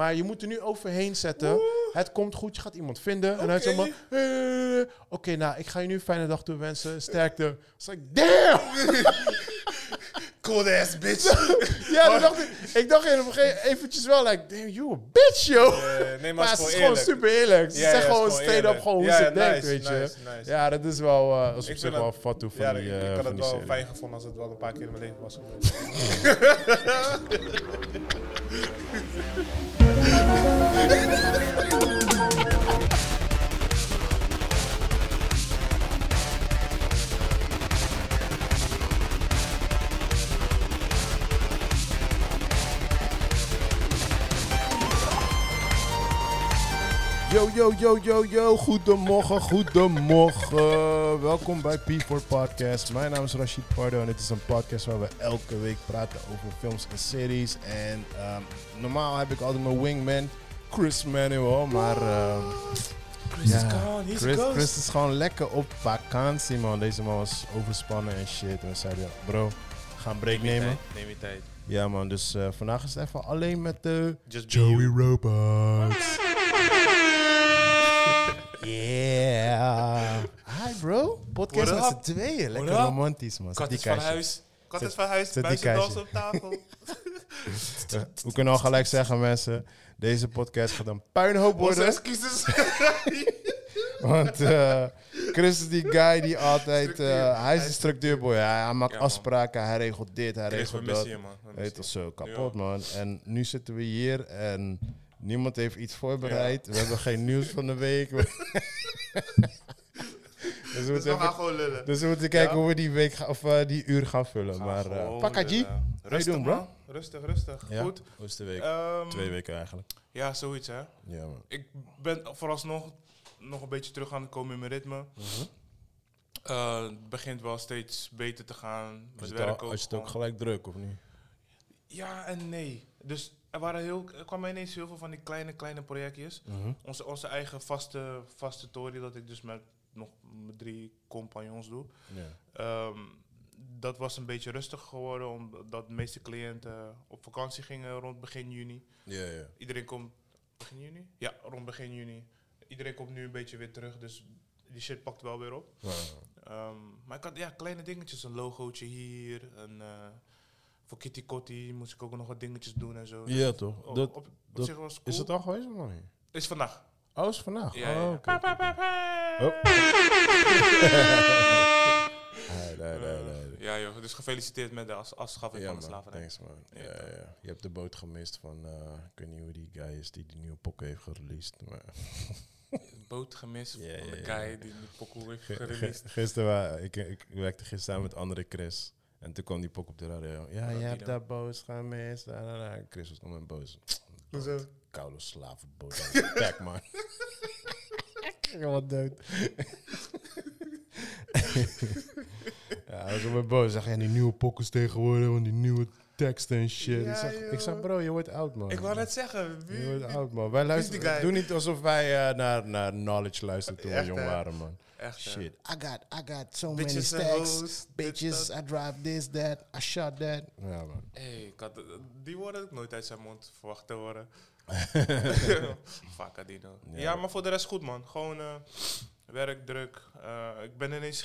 Maar je moet er nu overheen zetten. Het komt goed, je gaat iemand vinden. En hij zegt maar, eh, oké, nou, ik ga je nu een fijne dag toewensen. Sterkte. It's like, damn! Cold ass bitch. ja, dacht ik, ik dacht even, eventjes wel, like, damn, you a bitch, yo. Eh, nee, maar, maar het het is gewoon eerlijk. super eerlijk. Ze zeggen gewoon is gewoon hoe ze denkt, nice, weet je. nice. Ja, dat is wel, eh dat is op Ik zich wel fat toe van Ja, die, ik, eh, ik had het wel serie. fijn gevonden als het wel een paar keer in mijn leven was geweest. Emine! Yo, yo, yo, yo, yo. Goedemorgen, goedemorgen. Welkom bij P4 Podcast. Mijn naam is Rashid Pardo en dit is een podcast waar we elke week praten over films en series. En ehm, normaal heb ik altijd mijn wingman, Chris Manuel, maar... ehm, Chris ja, is gone, he's Chris, a ghost. Chris is gewoon lekker op vakantie, man. Deze man was overspannen en shit. En we zeiden, ja, bro, we gaan een break nemen. Neem je tijd. Ja, man. Dus eh, vandaag is het even alleen met de Joey. Robots. Yeah. Hi, bro. Podcast What met z'n tweeën. Lekker What romantisch, man. Kat is van huis. Kat is van huis. Buizendals op tafel. Eh, We kunnen al gelijk zeggen, mensen. Deze podcast gaat een puinhoop Onze worden. excuses. Want eh, Chris is die guy die altijd... eh, hij is Hij een structuurboy. Hij, hij maakt Ja, man. afspraken. Hij regelt dit, hij Chris, we regelt missen dat. je, man. We missen toch je. zo, kapot man. En nu zitten we hier en niemand heeft iets voorbereid. We hebben geen nieuws van de week. dus we Dus we gaan even- gewoon lullen. dus we moeten kijken Ja? hoe we die week of eh, die uur gaan vullen. Gaan maar eh G, lullen. Rustig, doen, bro? man. Rustig, rustig. Ja? Goed. hoe is de week? Ehm, Twee weken eigenlijk. Ja, zoiets, hè. Ja man. Ik ben vooralsnog nog een beetje terug aan het komen in mijn ritme. Mhm. Eh, het begint wel steeds beter te gaan. Je, werk het al- ook als je het ook gelijk druk of niet? Ja en nee. Dus er, waren heel, er kwamen ineens heel veel van die kleine, kleine projectjes. Mhm. Onze, onze eigen vaste, vaste tory, dat ik dus met nog mijn drie compagnons doe. Ehm, dat was een beetje rustig geworden, omdat de meeste cliënten op vakantie gingen rond begin juni. Iedereen komt begin juni? Ja, rond begin juni. Iedereen komt nu een beetje weer terug, dus die shit pakt wel weer op. Ehm, maar ik had ja, kleine dingetjes, een logootje hier, een, eh, voor Kitty Kotti moest ik ook nog wat dingetjes doen en zo. Ja, toch? Op, Dat, op, op dat- zich was cool. Is het al geweest of nog niet? Is vandaag. Oh, is vandaag? Ja. Oh. Pa, pa, pa, pa. Oh. Nee, nee, nee, nee. Eh, ja joh, dus gefeliciteerd met de as afschaffing Ja, van de slavernij. Thanks, man. Ja, Ja. Je hebt de boot gemist van, eh, ik weet niet hoe die guy is die die nieuwe pokken heeft gereleased. Maar Boot gemist van de guy die de pokoe heeft Ge- ge- gereleased. gisteren, wa- ik, ik werkte gisteren met andere Chris. En toen kwam die pok op de radio. Ja, je hebt dan? dat boot gemist. Da, da, da. Chris was nog met boos. Hoezo? Koude slavenboot. Bek, man. Helemaal dood. ja, hij was op mijn boos. Zeg, ja, die nieuwe pokkers tegenwoordig, want die nieuwe teksten en shit. Ja, ik, zeg, ik zeg, bro, je wordt oud, man. Ik wou net zeggen, Je wordt oud, man. Wij luisteren. Doe niet alsof wij eh, naar, naar knowledge luisteren toen we jong waren, man. Echt. Shit. I got, I got so Bitches many stacks. hoes, Bitches, I drive this, that. I shot that. Ja, man. Hey, ik had, die woorden had ik nooit uit zijn mond verwacht te horen. Fuck Adino. Ja. Ja. maar voor de rest goed man. Gewoon eh, werk, druk. Eh, ik ben ineens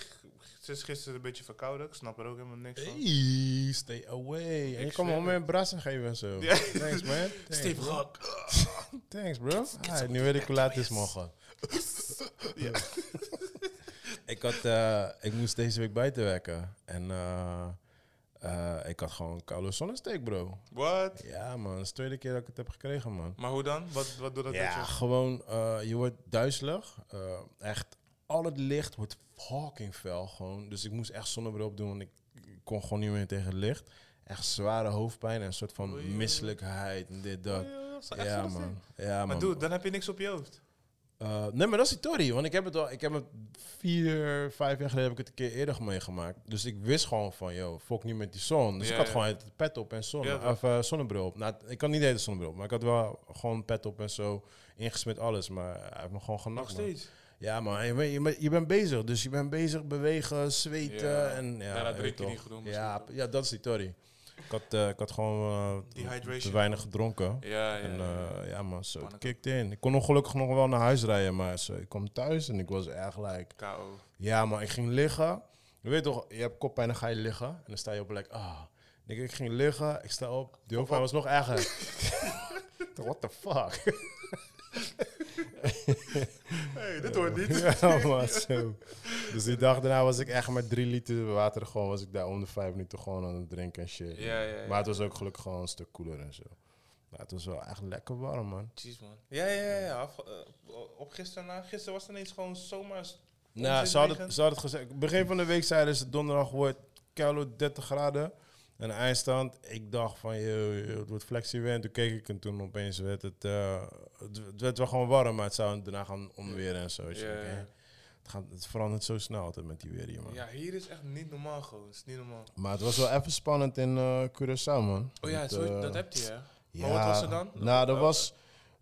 sinds gisteren een beetje verkouden. Ik snap er ook helemaal niks van. Hey, stay away. En je Ik kan me om een brassen geven en zo. Ja. Thanks, man. Thanks, Steve bro. Rock. Thanks, bro. Ah, nu weet ik hoe laat het is morgen. Ja. ik, had, eh, ik moest deze week buiten werken. En eh, eh, ik had gewoon koude zonnesteek, bro. What? Ja, man. Dat is de tweede keer dat ik het heb gekregen, man. Maar hoe dan? Wat, wat doet dat Ja, met je? gewoon, je wordt duizelig. Echt, al het licht wordt fucking fel gewoon. Dus ik moest echt zonnebril op doen, want ik, kon gewoon niet meer tegen het licht. Echt zware hoofdpijn en een soort van misselijkheid en dit, dat. Ja, echt Ja, man. Maar man. dude, dan heb je niks op je hoofd. Eh, nee, maar dat is die. Want ik heb het al, ik heb het vier, vijf jaar geleden heb ik het een keer eerder meegemaakt. Dus ik wist gewoon van, yo, fok niet met die zon. Dus Ja, ik had ja. gewoon het pet op en zon, Ja, of, eh, zonnebril op. Nou, ik had niet de hele zonnebril op, maar ik had wel gewoon pet op en zo. Ingesmet alles, maar hij heeft me gewoon genakt. Nog man. steeds. Ja, man, je, bent- je, bent- je bent bezig. Dus je bent bezig, bewegen, zweten Ja. en... Ja, Daarna drink je niet genoeg Ja, ja, dat is die Tory. Ik had, eh, ik had gewoon eh, te weinig gedronken. Ja, ja. En ja. eh, ja, man, zo, in. Ik kon nog gelukkig nog wel naar huis rijden, maar zo, ik kwam thuis en ik was echt like... KO. Ja, maar ik ging liggen. Je weet toch, je hebt koppijn en dan ga je liggen. En dan sta je op like, ah. Ik, ik ging liggen, ik sta op. Die hoofdpijn was nog erger. What the fuck? Hey, dit hoort niet. ja, man, zo. Dus die dag daarna was ik echt met drie liter water gewoon, was ik daar om de vijf minuten gewoon aan het drinken en shit. Ja, ja, ja. Maar het was ook gelukkig gewoon een stuk koeler en zo. Maar het was wel echt lekker warm, man. Jeez, man. Ja, ja, ja. Af- eh, op gisteren, na, gisteren was het ineens gewoon zomaar... Nou, ze hadden, het gezegd. Begin van de week zeiden ze donderdag wordt koude 30 graden. En eindstand, ik dacht van, je, het wordt flexie toen keek ik en toen opeens werd het, eh, het, het werd wel gewoon warm, maar het zou daarna gaan onweren en zo. Ja, het, gaat, het verandert zo snel altijd met die weer hier, man. Ja, hier is echt niet normaal gewoon. Het is niet normaal. Maar het was wel even spannend in eh Curaçao, man. Oh ja, Want, zo, eh, dat heb je, hè? ja, Maar wat was er dan? Nou, dat was...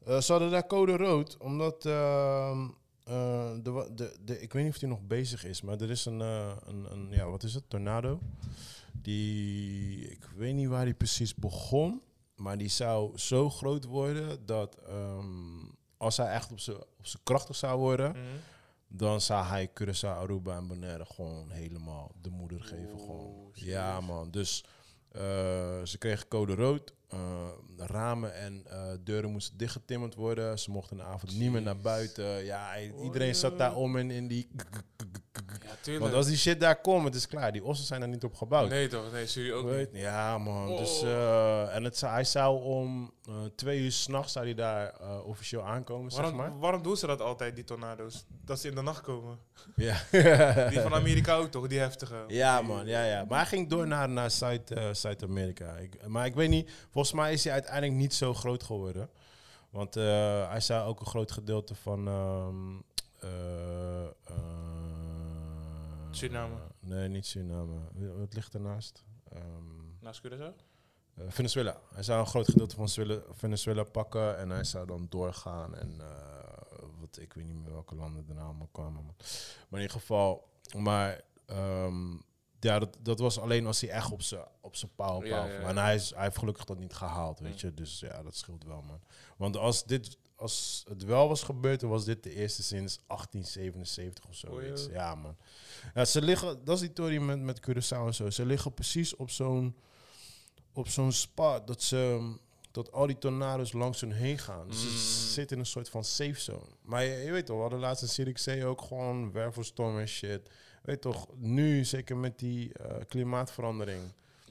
eh, ze hadden daar code rood, omdat... ehm, eh, de, de, de, ik weet niet of die nog bezig is, maar er is een, een, een... Ja, wat is het? Tornado. Die... Ik weet niet waar die precies begon, maar die zou zo groot worden dat... ehm, als hij echt op zijn op zou worden, Mhm. Dan zou hij Curaçao, Aruba en Bonaire gewoon helemaal de moeder geven. Gewoon. serieus? Ja, man. Dus eh, ze kregen code rood. Eh, ramen en eh, deuren moesten dichtgetimmerd worden. Ze mochten de avond niet meer naar buiten. Ja, hij- iedereen zat daar om in, in die... Ja. Want als die shit daar komt, het is klaar. Die ossen zijn er niet op gebouwd. Nee toch? Nee, zie je ook Weet- niet. Ja, man. Dus, Oh. eh, en het, hij zou om eh, twee uur s'nachts zou hij daar officieel aankomen, Waarom, zeg maar. waarom doen ze dat altijd, die tornado's? Dat ze in de nacht komen. Ja. Die van Amerika ook toch, die heftige. Ja, Die- man, ja, ja. Maar hij ging door naar, naar Zuid, Zuid-Amerika. Ik- maar ik weet niet, volgens mij is hij uiteindelijk niet zo groot geworden. Want eh, hij zou ook een groot gedeelte van. ehm, eh, eh, Suriname. nee, niet Suriname. Wat ligt ernaast? Ehm, Naast Curaçao? Venezuela. Hij zou een groot gedeelte van Venezuela, Venezuela pakken en hij zou dan doorgaan. En wat, ik weet niet meer welke landen daarna allemaal kwamen. Maar in ieder geval, maar ehm, ja, dat, dat was alleen als hij echt op zijn op zijn pauw Ja. En hij, is, hij heeft gelukkig dat niet gehaald, weet Mm. je. Dus ja, dat scheelt wel, man. Want als dit... Als het wel was gebeurd, dan was dit de eerste sinds 1877 of zoiets. Oei, Ja, man. Ja, ze liggen, dat is die theorie met, met Curaçao en zo. Ze liggen precies op zo'n op zo'n spot dat ze dat al die tornado's langs hun heen gaan. Dus Mm. ze zitten in een soort van safe zone. Maar je, je weet toch, we hadden laatst in Zierikzee ook gewoon wervelstorm en shit. Weet toch, nu zeker met die eh, klimaatverandering.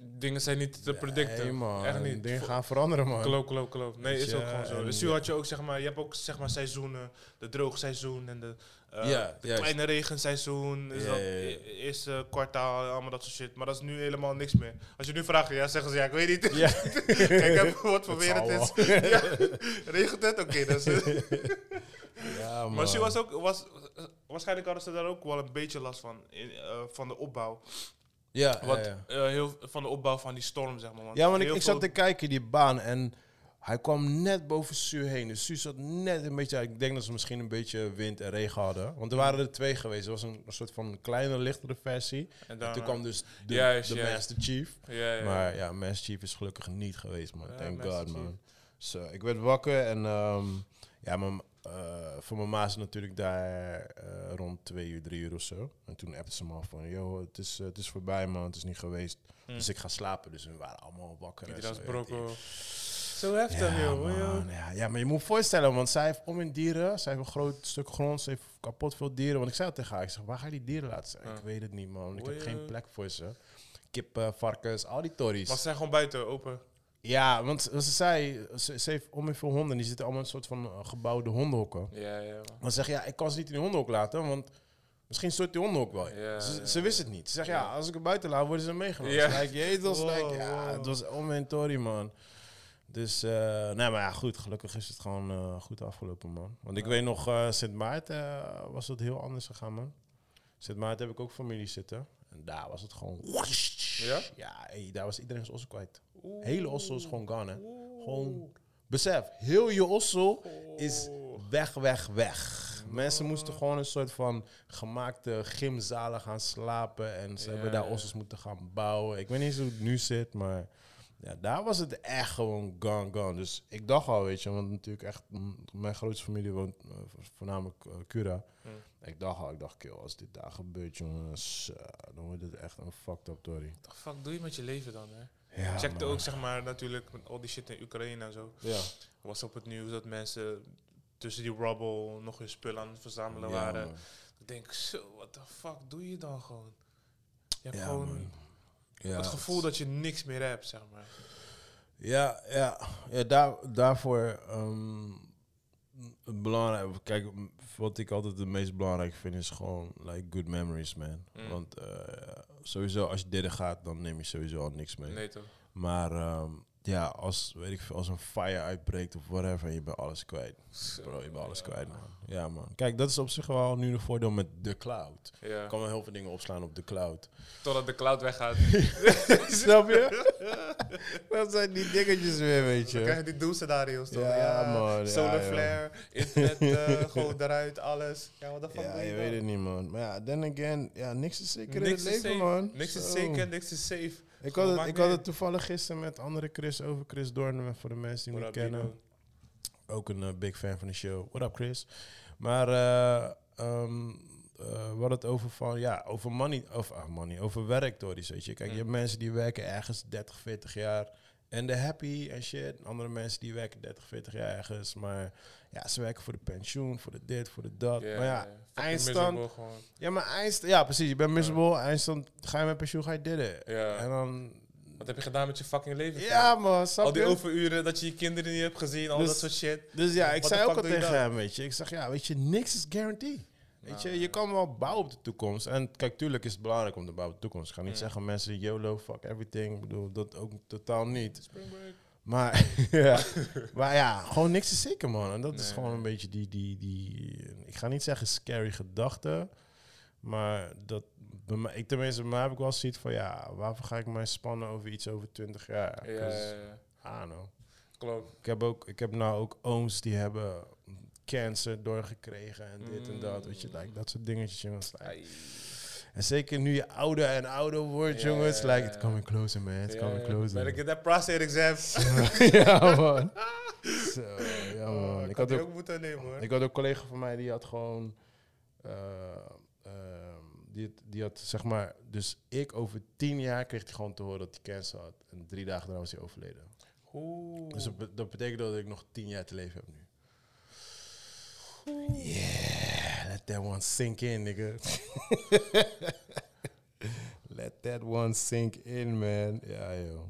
Dingen zijn niet te predicten. Nee, man. Echt niet. Dingen gaan veranderen, man. Klopt, klopt, klopt. Nee, is ook gewoon zo. Dus nu had je ook, zeg maar, je hebt ook, zeg maar, seizoenen. De droogseizoen en de, eh, Ja, de kleine regenseizoen. Is Ja, dat e- eerste kwartaal, allemaal dat soort shit. Maar dat is nu helemaal niks meer. Als je nu vraagt, ja, zeggen ze, ja, ik weet niet. Ja. Kijk even wat voor weer het is. ja, regent het? Oké, dat is Ja, man. Maar ze was ook, was, waarschijnlijk hadden ze daar ook wel een beetje last van. In, eh, van de opbouw. Ja, Wat, ja, ja. eh, heel, van de opbouw van die storm, zeg maar. Want Ja, want ik, ik zat te kijken, die baan, en hij kwam net boven Su heen. Dus Su zat net een beetje, ik denk dat ze misschien een beetje wind en regen hadden. Want er waren er twee geweest. Er was een, een soort van kleine, lichtere versie. En En daarna- toen kwam dus de, Juist, de juist. Master Chief. Ja, ja. Maar ja, Master Chief is gelukkig niet geweest, man. Thank God, man. So, ik werd wakker en ehm, ja, mijn, voor mijn ma is het natuurlijk daar eh, rond twee uur, drie uur of zo. En toen appte ze me al van, yo, het is, eh, het is voorbij, man. Het is niet geweest. Hm. Dus ik ga slapen. Dus we waren allemaal wakker. en Iedereen zo, was heftig, ja, joh. man, joh. ja, ja, maar je moet je voorstellen, want zij heeft om in dieren. Zij heeft een groot stuk grond, ze heeft kapot veel dieren. Want ik zei tegen haar, ik zeg, waar ga je die dieren laten zijn? Ja. Ik weet het niet, man. Ik Oei, heb geen joh. plek voor ze. Kippen, varkens, al die tories. Maar ze zijn gewoon buiten, open. Ja, want ze zei, ze, ze heeft om veel honden. Die zitten allemaal in een soort van eh, gebouwde hondenhokken. Ja, ja. Maar ze zegt, ja, ik kan ze niet in die hondenhok laten, want misschien stort die hondenhok wel. Ja, ze, wist het niet. Ze zegt, ja, als ik er buiten laat, worden ze meegenomen. Ja. Like, was Wow, like, ja, het was man. Dus, eh nee, maar ja, goed. Gelukkig is het gewoon eh, goed afgelopen, man. Want ik weet nog, Sint Maarten was het heel anders gegaan, man. Sint Maarten heb ik ook familie zitten. En daar was het gewoon... Ja? Ja, hey, daar was iedereen zijn ossen kwijt. Hele ossel is gewoon gone, hè. Gewoon- Besef, heel je ossel is weg, weg, weg. Mensen moesten gewoon een soort van gemaakte gymzalen gaan slapen. En ze Ja, hebben daar ja. osses moeten gaan bouwen. Ik weet niet eens hoe het nu zit, maar ja, daar was het echt gewoon gone, gone. Dus ik dacht al, weet je, want natuurlijk echt, mijn grootste familie woont eh, vo- voornamelijk eh, Cura. Hmm. Ik dacht al, ik dacht, kill, als dit daar gebeurt, jongens, eh, dan wordt het echt een fucked up tory. What the fuck doe je met je leven dan, hè? Ja, Ik checkte man. ook, zeg maar, natuurlijk met al die shit in Oekraïne en zo. Ja. Was op het nieuws dat mensen tussen die rubble nog hun spullen aan het verzamelen Ja, waren. man. Ik denk, zo, what the fuck doe je dan gewoon? Je hebt Ja, gewoon het gevoel dat je niks meer hebt, zeg maar. Ja, ja, ja daar, daarvoor ehm, belangrijk. Kijk, wat ik altijd het meest belangrijk vind is gewoon like good memories, man. Mm. Want eh, sowieso als je dit gaat, dan neem je sowieso al niks mee. Nee toch? Maar ehm, ja, als weet ik als een fire uitbreekt of whatever, je bent alles kwijt. Bro, je bent alles kwijt, man. Ja, man. Kijk, dat is op zich wel nu een voordeel met de cloud. Ja. Ik kan wel heel veel dingen opslaan op de cloud. Totdat de cloud weggaat. Snap je? dat zijn die dingetjes weer, weet Dan krijg je. je die doelscenario's toch? Ja, man, ja, Solar joh. flare, internet eh, gewoon eruit, alles. Ja, wat de fuck Ja, je je weet het niet, man. Maar ja, then again, ja, niks is zeker in Niks het is leven, man. Niks is zeker, niks is safe. Ik had, het, ik had het toevallig gisteren met andere Chris over Chris Doorn, voor de mensen die niet kennen. Ook een eh, big fan van de show. What up, Chris? Maar eh, we hadden het over van, ja, over money, of ah, money, over werktories, weet je. Kijk, je hebt mensen die werken ergens 30, 40 jaar en de happy en shit. Andere mensen die werken 30, 40 jaar ergens, maar ja, ze werken voor de pensioen, voor de dit, voor de dat. Maar ja, fucking eindstand- ja, maar eindstand, ja, precies. Je bent miserable, eindstand, ga je met pensioen, ga je dit. Ja. En dan, Wat heb je gedaan met je fucking leven? ja man, Al die overuren dat je je kinderen niet hebt gezien, al Dus- dat soort shit. Dus ja, ik What zei ook al tegen hem, weet je. Ik zeg, ja, weet je, niks is guarantee. Weet je, Nou, je kan wel bouwen op de toekomst. En kijk, tuurlijk is het belangrijk om te bouwen op de toekomst. Ik ga niet Mm. zeggen mensen, YOLO, fuck everything. Ik bedoel, dat ook totaal niet. Spring break. Maar ja, maar ja, gewoon niks is zeker, man. En dat is gewoon een beetje die, die, die, ik ga niet zeggen scary gedachte. Maar dat, bij mij, ik tenminste, bij mij heb ik wel zoiets van, ja, waarvoor ga ik mij spannen over iets over 20 jaar? Ja, ja, ja. Know. klopt. Ik heb, ook, ik heb nou ook ooms die hebben cancer doorgekregen en dit en dat. Weet je, like, dat soort dingetjes, jongens. Like. En zeker nu je ouder en ouder wordt, jongens. Like, it's coming closer, man. It's coming closer. Better get that prostate exam. ja, man. Zo, ja, Oh, man. ik Ik had ook, ook moeten nemen hoor. ik had ook een collega van mij die had gewoon... ehm, die, had- die had, zeg maar... Dus ik over tien jaar kreeg hij gewoon te horen dat hij cancer had. En drie dagen daarna was hij overleden. Oeh. Dus dat, be- dat betekent dat ik nog tien jaar te leven heb nu. Yeah, that one sink in, nigga. let that one sink in, man. Ja, joh.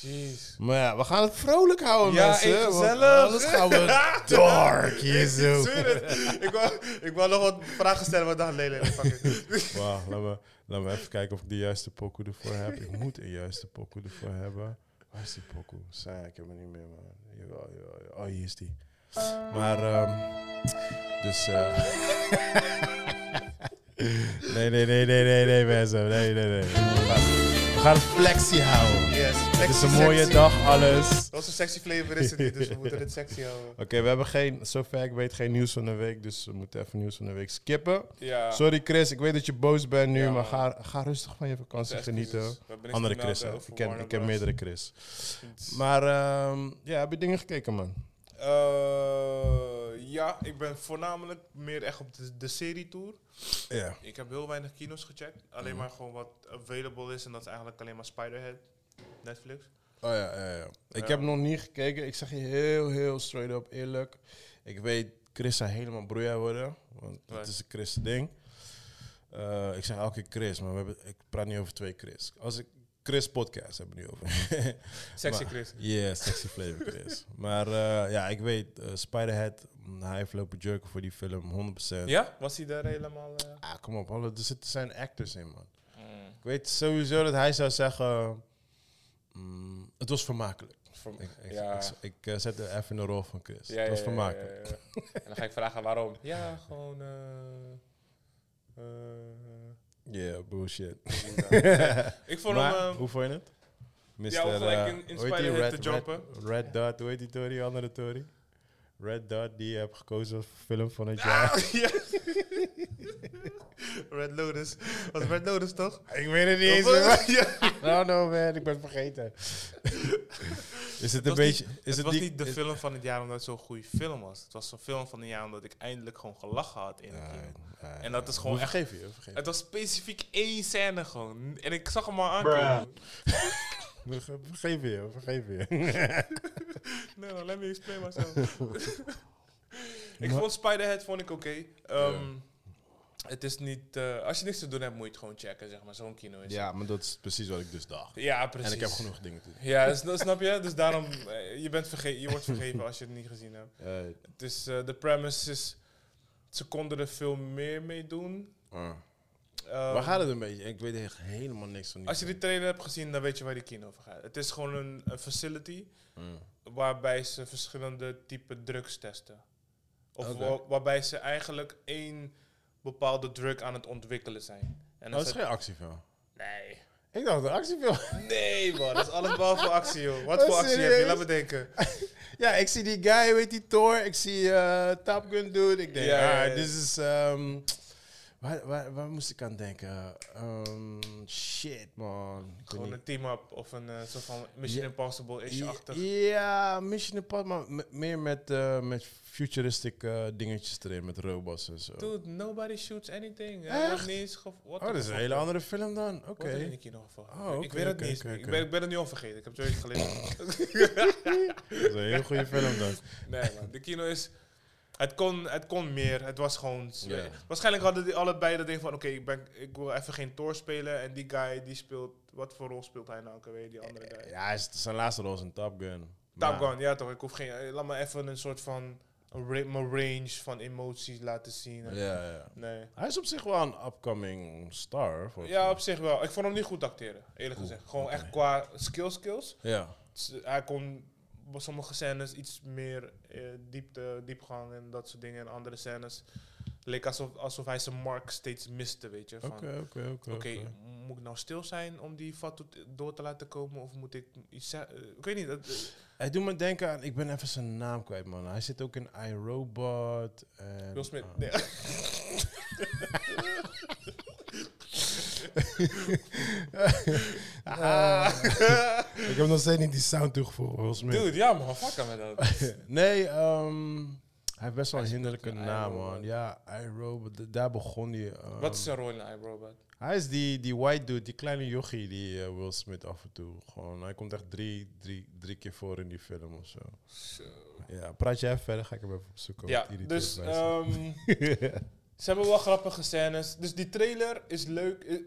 Jeez. Maar ja, we gaan het vrolijk houden, Ja, mensen. want gezellig. Anders gaan we dark zo. Ik wou, ik wou nog wat vragen stellen, maar dacht, nee, nee. Wacht, laat me, laat me even kijken of ik de juiste pokoe ervoor heb. Ik moet een juiste pokoe ervoor hebben. Waar is die pokoe? Zijn, ik heb hem niet meer, man. Jawel, jawel, jawel. Oh, hier is die. Maar, ehm dus... eh nee, nee, nee, nee, nee, nee, mensen. Nee, nee, nee. We gaan, flexie houden. Yes, Het is een mooie sexy. dag, alles. Wat een sexy flavor is het niet, dus we moeten het sexy houden. Oké, we hebben geen, zover ik weet, geen nieuws van de week. Dus we moeten even nieuws van de week skippen. Ja. Sorry Chris, ik weet dat je boos bent nu, Ja, maar ga, ga rustig van je vakantie genieten. Andere Chris, hè? over Ik ken, ik ken meerdere Chris. Maar ehm, ja, heb je dingen gekeken, man? Eh, ja, ik ben voornamelijk meer echt op de, de serie-tour. Ja. Ik heb heel weinig kino's gecheckt. Alleen maar gewoon wat available is. En dat is eigenlijk alleen maar Spiderhead. Netflix. Oh ja, ja, ja. Ik Ja. heb nog niet gekeken. Ik zeg je heel, heel straight up eerlijk. Ik weet, Chris zou helemaal broeia worden. Want dat is een Chris ding. Eh, ik zeg elke keer Chris, maar we hebben, ik praat niet over twee Chris. Als ik Chris podcast hebben we nu over. Sexy Maar- Chris. Yeah, sexy flavor Chris. maar eh, ja, ik weet, eh, Spiderhead, mm, hij heeft lopen jerken voor die film, 100%. Ja? Was hij daar helemaal... eh? Ah, kom op, alle, er zitten zijn actors in, man. Mm. Ik weet sowieso dat hij zou zeggen, mm, het was vermakelijk. Ik, ik, ja. ik, ik, zet er even in de rol van Chris. Ja, het was ja, vermakelijk. En dan ga ik vragen waarom. Ja, gewoon... Yeah, bullshit. ik vond maar, hem... eh, hoe vond je het? Mr. Ja, gelijk eh, in- in Red- te jumpen. Red, Red Dot, hoe heet die Tory? Andere Tory? Red Dot die je hebt gekozen als film van het jaar. Ah, ja. Red Lotus. Was Red Lotus toch? Ik weet het niet eens meer. No, no man, ik ben het vergeten. is het een was beetje... niet- is het het was die- niet de is- film van het jaar omdat het zo'n goede film was. Het was een film van het jaar omdat ik eindelijk gewoon gelachen had in Ja, kino. ja, En dat is gewoon echt- vergeven je, Het was specifiek één scène gewoon. En ik zag hem al aankomen. Vergeven je, we vergeven je. Nee, no, let me explain myself. ik vond Spiderhead vond ik oké. Ehm, Het is niet... eh, als je niks te doen hebt, moet je het gewoon checken, zeg maar. Zo'n kino is ja, maar dat is precies wat ik dus dacht. Ja, precies. En ik heb genoeg dingen te doen. Ja, dus, snap je? Dus daarom... eh, je, bent verge je wordt vergeven als je het niet gezien hebt. Eh, Het is... eh, de premise is... Ze konden er veel meer mee doen. Ehm, Waar gaat het een beetje? Ik weet echt helemaal niks van die Als je die trailer hebt gezien, dan weet je waar die kino over gaat. Het is gewoon een, een facility Mm. waarbij ze verschillende type drugs testen. Of wa- waarbij ze eigenlijk één bepaalde drug aan het ontwikkelen zijn. En dat is geen actiefilm. Nee. Ik dacht een actiefilm. Nee, man. Dat is alles behalve actie, joh. Wat Oh, voor actie heb je? Laat me denken. ja, ik zie die guy, weet die Thor. Ik zie eh Top Gun dude. Ik denk, Ja, ah, dit is... ehm, waar, waar, waar moest ik aan denken? Ehm, shit, man. Gewoon niet. een team-up of een eh, soort van Mission Ja. Impossible-ish-achtig. Ja, Mission Impossible, maar me- meer met, eh, met futuristic eh, dingetjes erin, met robots en zo. Dude, nobody shoots anything. Echt? Wordt niet eens gev- what oh, dat is een hele andere film dan. Oké. Wordt in de kino gevallen. Oh, ik weet het niet. Ik, ben, ik ben het nu al vergeten. Ik heb het zo gelezen. Dat is een hele goede film dan. nee, man. De kino is... Het kon, het kon meer. Het was gewoon... Waarschijnlijk hadden die allebei dat ding van... Oké, ik ik wil even geen Thor spelen. En die guy, die speelt... Wat voor rol speelt hij nou alweer, die andere guy? Ja, hij is, zijn laatste rol is een Top Gun. Top Gun, ja toch. Ik hoef geen... eh, Laat me even een soort van... Mijn range van emoties laten zien. Ja, ja. Nee. Hij is op zich wel een upcoming star. Ja, op zich wel. Ik vond hem niet goed acteren, eerlijk gezegd. Gewoon echt qua skill skills. Ja. Hij kon sommige scènes iets meer eh, diepte, diepgang en dat soort dingen. En andere scènes leek alsof, alsof hij zijn mark steeds miste, weet je. Oké, oké, oké. Moet ik nou stil zijn om die fatu t- door te laten komen? Of moet ik iets zeggen? Eh, ik weet niet. dat- eh, Hij doet me denken aan... Ik ben even zijn naam kwijt, man. Hij zit ook in iRobot. Will Smith. ah. Nee. Ah. ik heb nog steeds niet die sound toegevoegd, Will Smith. Dude, ja man, fuck met dat. Nee, ehm, hij heeft best wel een hinderlijke in naam, man. Ja, iRobot, daar begon hij. ehm, Wat is zijn rol in iRobot? Hij is die, die white dude, die kleine jochie, die eh, Will Smith af en toe. Gewoon, hij komt echt drie, drie, drie keer voor in die film of zo. Ja, praat je even verder, ga ik hem even opzoeken. Ja, dus ehm, ze hebben wel grappige scènes. Dus die trailer is leuk. Eh, eh,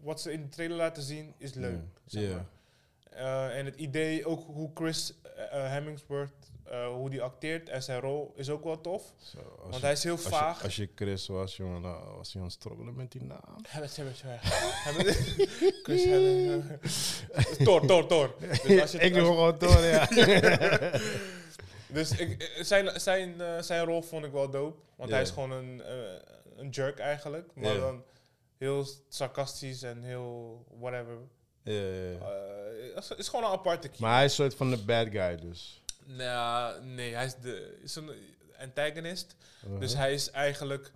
Wat ze in de trailer laten zien is leuk. Zeg maar. Eh, en het idee, ook hoe Chris Hemmingsworth, hoe die acteert en zijn rol is ook wel tof. Want je- hij is heel als je- vaag. Als je Chris was, jongen, dan was hij aan het struggelen met die naam. Hebben het, hebben. Chris Hemmingsworth. Thor, Thor, Thor. Dus als je- ik doe je- gewoon door, ja. Dus ik, eh, zijn, zijn, eh, zijn rol vond ik wel dope. Want hij is gewoon een, eh, een jerk eigenlijk. Maar dan heel sarcastisch en heel whatever. Ja, het is- gewoon een aparte keer. Maar hij is een soort van de bad guy, dus. Nou, nee, hij is, de, is een antagonist. Uh-huh. Dus hij is eigenlijk...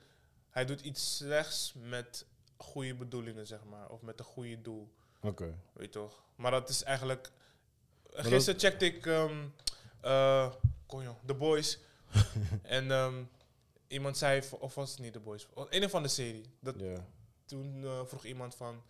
Hij doet iets slechts met goede bedoelingen, zeg maar. Of met een goede doel. Oké. Weet je toch? Maar dat is eigenlijk... Gisteren checkte ik... ehm eh, konjo, The Boys. en ehm, iemand zei... Of was het niet The Boys? Een van de serie. Dat, Ja. Toen eh, vroeg iemand van...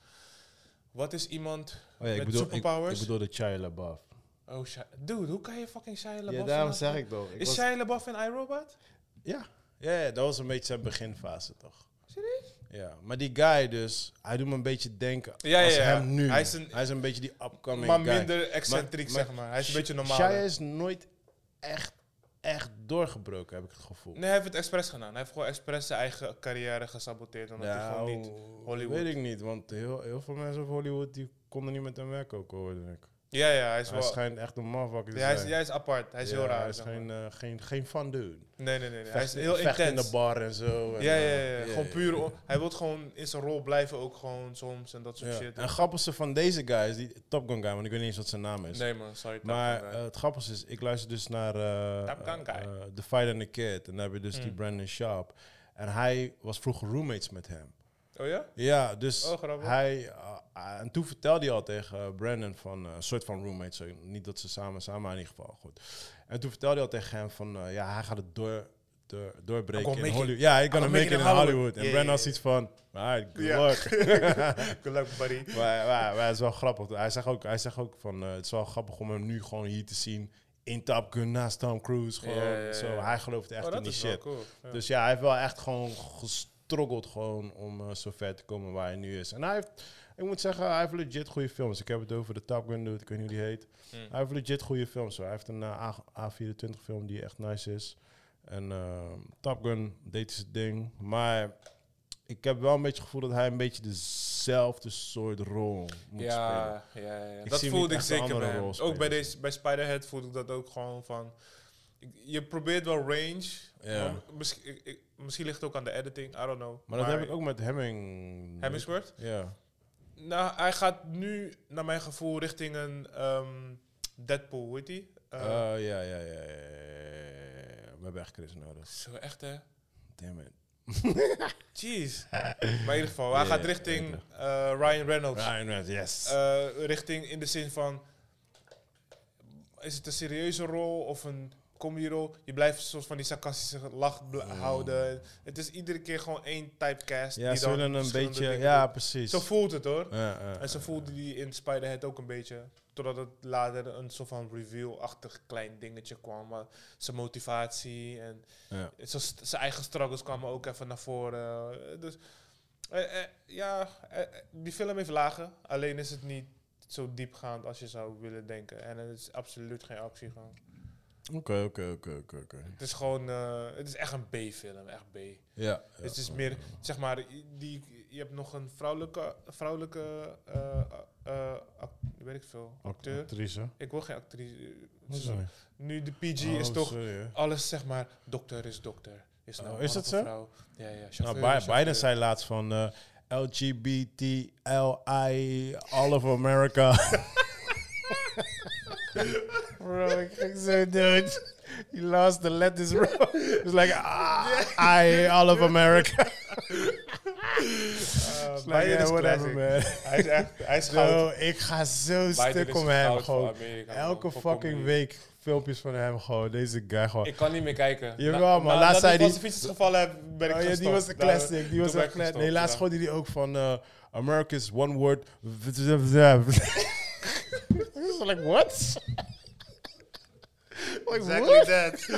Wat is iemand... Oh ja, ik Met bedoel, ik, superpowers? ik bedoel de Shia LaBeouf. Oh, Shia- dude, hoe kan je fucking Shia LaBeouf... Ja, daarom zeg ik toch. Is Shia LaBeouf in iRobot? Ja. Ja, ja, dat was een beetje zijn beginfase, toch? Serieus? Ja, maar die guy dus, hij doet me een beetje denken Ja, als ja, ja. hem nu. Hij is een- hij is een beetje die upcoming Maar guy. minder excentriek, Maar- zeg maar. Hij is een beetje normaal. Shia is nooit echt, echt doorgebroken, heb ik het gevoel. Nee, hij heeft het expres gedaan. Hij heeft gewoon expres zijn eigen carrière gesaboteerd. Omdat hij gewoon niet... oh, Hollywood. weet ik niet, want heel, heel veel mensen op Hollywood die konden niet met hem werken ook, hoorde ik. Ja, ja, hij is Hij wel... schijnt echt een motherfucker te Ja, hij, is, hij is apart. Hij is Ja, heel raar. Hij is geen, eh, geen, geen dude. Nee, nee, nee. nee. Hij is heel vecht intens. in de bar en zo. en, ja, ja, eh, ja, Gewoon puur... Hij wil gewoon in zijn rol blijven ook gewoon soms en dat soort Ja. shit. En het grappigste van deze guy is die Top Gun guy, want ik weet niet eens wat zijn naam is. Nee man, sorry. Maar eh, het grappigste is, ik luister dus naar eh, Top Gun guy. The Fight and the Kid. En daar heb je dus die Mm. Brandon Sharp. En hij was vroeger roommates met hem. Oh ja? Ja, dus Oh, hij... eh, en toen vertelde hij al tegen eh, Brandon van... eh, een soort van roommates. zo, niet dat ze samen samen, maar in ieder geval goed. En toen vertelde hij al tegen hem van... ja, hij gaat het door, door, doorbreken in. Hollywood. Ja, ik kan make it in make it in Hollywood. Hollywood. En Yeah, Brandon had yeah, zoiets van... Alright, good Ja. luck. Good luck, buddy. Maar, maar, maar het is wel grappig. Hij zegt ook, hij zegt ook van, het is wel grappig om hem nu gewoon hier te zien in Top Gun naast Tom Cruise. Gewoon, Ja, ja, ja. Zo, hij gelooft echt Oh, in die shit. cool. Ja. Dus ja, hij heeft wel echt gewoon gestruggeld gewoon om eh, zo ver te komen waar hij nu is. En hij heeft, ik moet zeggen, hij heeft legit goede films. Ik heb het over de Top Gun dude, ik weet niet hoe die heet. Mm. Hij heeft legit goede films. Hoor. Hij heeft een eh, A- A24 film die echt nice is. En eh, Top Gun deed zijn ding. Maar ik heb wel een beetje het gevoel dat hij een beetje dezelfde soort rol moet spelen. Ja, ja, ja. Dat voelde ik zeker bij Ook bij, deze, bij Spiderhead voelde ik dat ook gewoon van... Je probeert wel range. Ja. Misschien, ik- misschien ligt het ook aan de editing, I don't know. Maar dat heb ik ook met Hemming. Hemmingsworth? Ja. Nou, hij gaat nu, naar mijn gevoel, richting een ehm, Deadpool, hoe heet die? Uh, Eh, ja, ja, ja, ja, ja, ja. We hebben echt Chris nodig. Zo echt, hè? Damn it. Jeez. maar in ieder geval, hij gaat richting eh, Ryan Reynolds. Ryan Reynolds, yes. Eh, richting in de zin van... Is het een serieuze rol of een comedy-rol? Je blijft soort van die sarcastische lach houden. Het is iedere keer gewoon één typecast. ja, die ze willen een beetje... dingen Ja, precies. Zo voelt het hoor. Ja, ja, En ja, voelde die in Spider-Head ook een beetje. Totdat het later een soort van reveal-achtig klein dingetje kwam. Maar zijn motivatie en zijn eigen struggles kwamen ook even naar voren. Dus eh, eh, ja, eh, eh, die film heeft lagen. Alleen is het niet zo diepgaand als je zou willen denken. En het is absoluut geen actie gewoon. Oké, oké, oké, oké. Het is gewoon, eh, het is echt een B-film, echt B. Ja. Het is meer, zeg maar, die, je hebt nog een vrouwelijke, vrouwelijke, ac- weet ik veel, acteur. Actrice. Ik wil geen actrice. Nu de PG Oh, is toch sorry, hè. alles, zeg maar, dokter is dokter. Is, nou Oh, is dat zo? Vrouw. Ja, ja. Nou, chauffeur. Biden zei laatst van eh, LGBT, LI, all of America. bro, ik ging zo dood. He lost the letters, bro. It's like, ah, I, all of America. Uh, like, Biden yeah, is whatever, classic. man. Hij is echt, hij is goud. Ik ga zo Biden stuk om hem gewoon. Elke fucking week filmpjes van hem gewoon. Deze guy gewoon. Ik kan niet meer kijken. Jawel, man. na- Laatst zei nadat ik die- gevallen heb, ben ik Oh ja, die gestopt. was een Daar- classic. Die was een classic. gestopt, Nee, laatst schoot hij die ook van uh, America's one word. like, what? Like, Exactly what? that.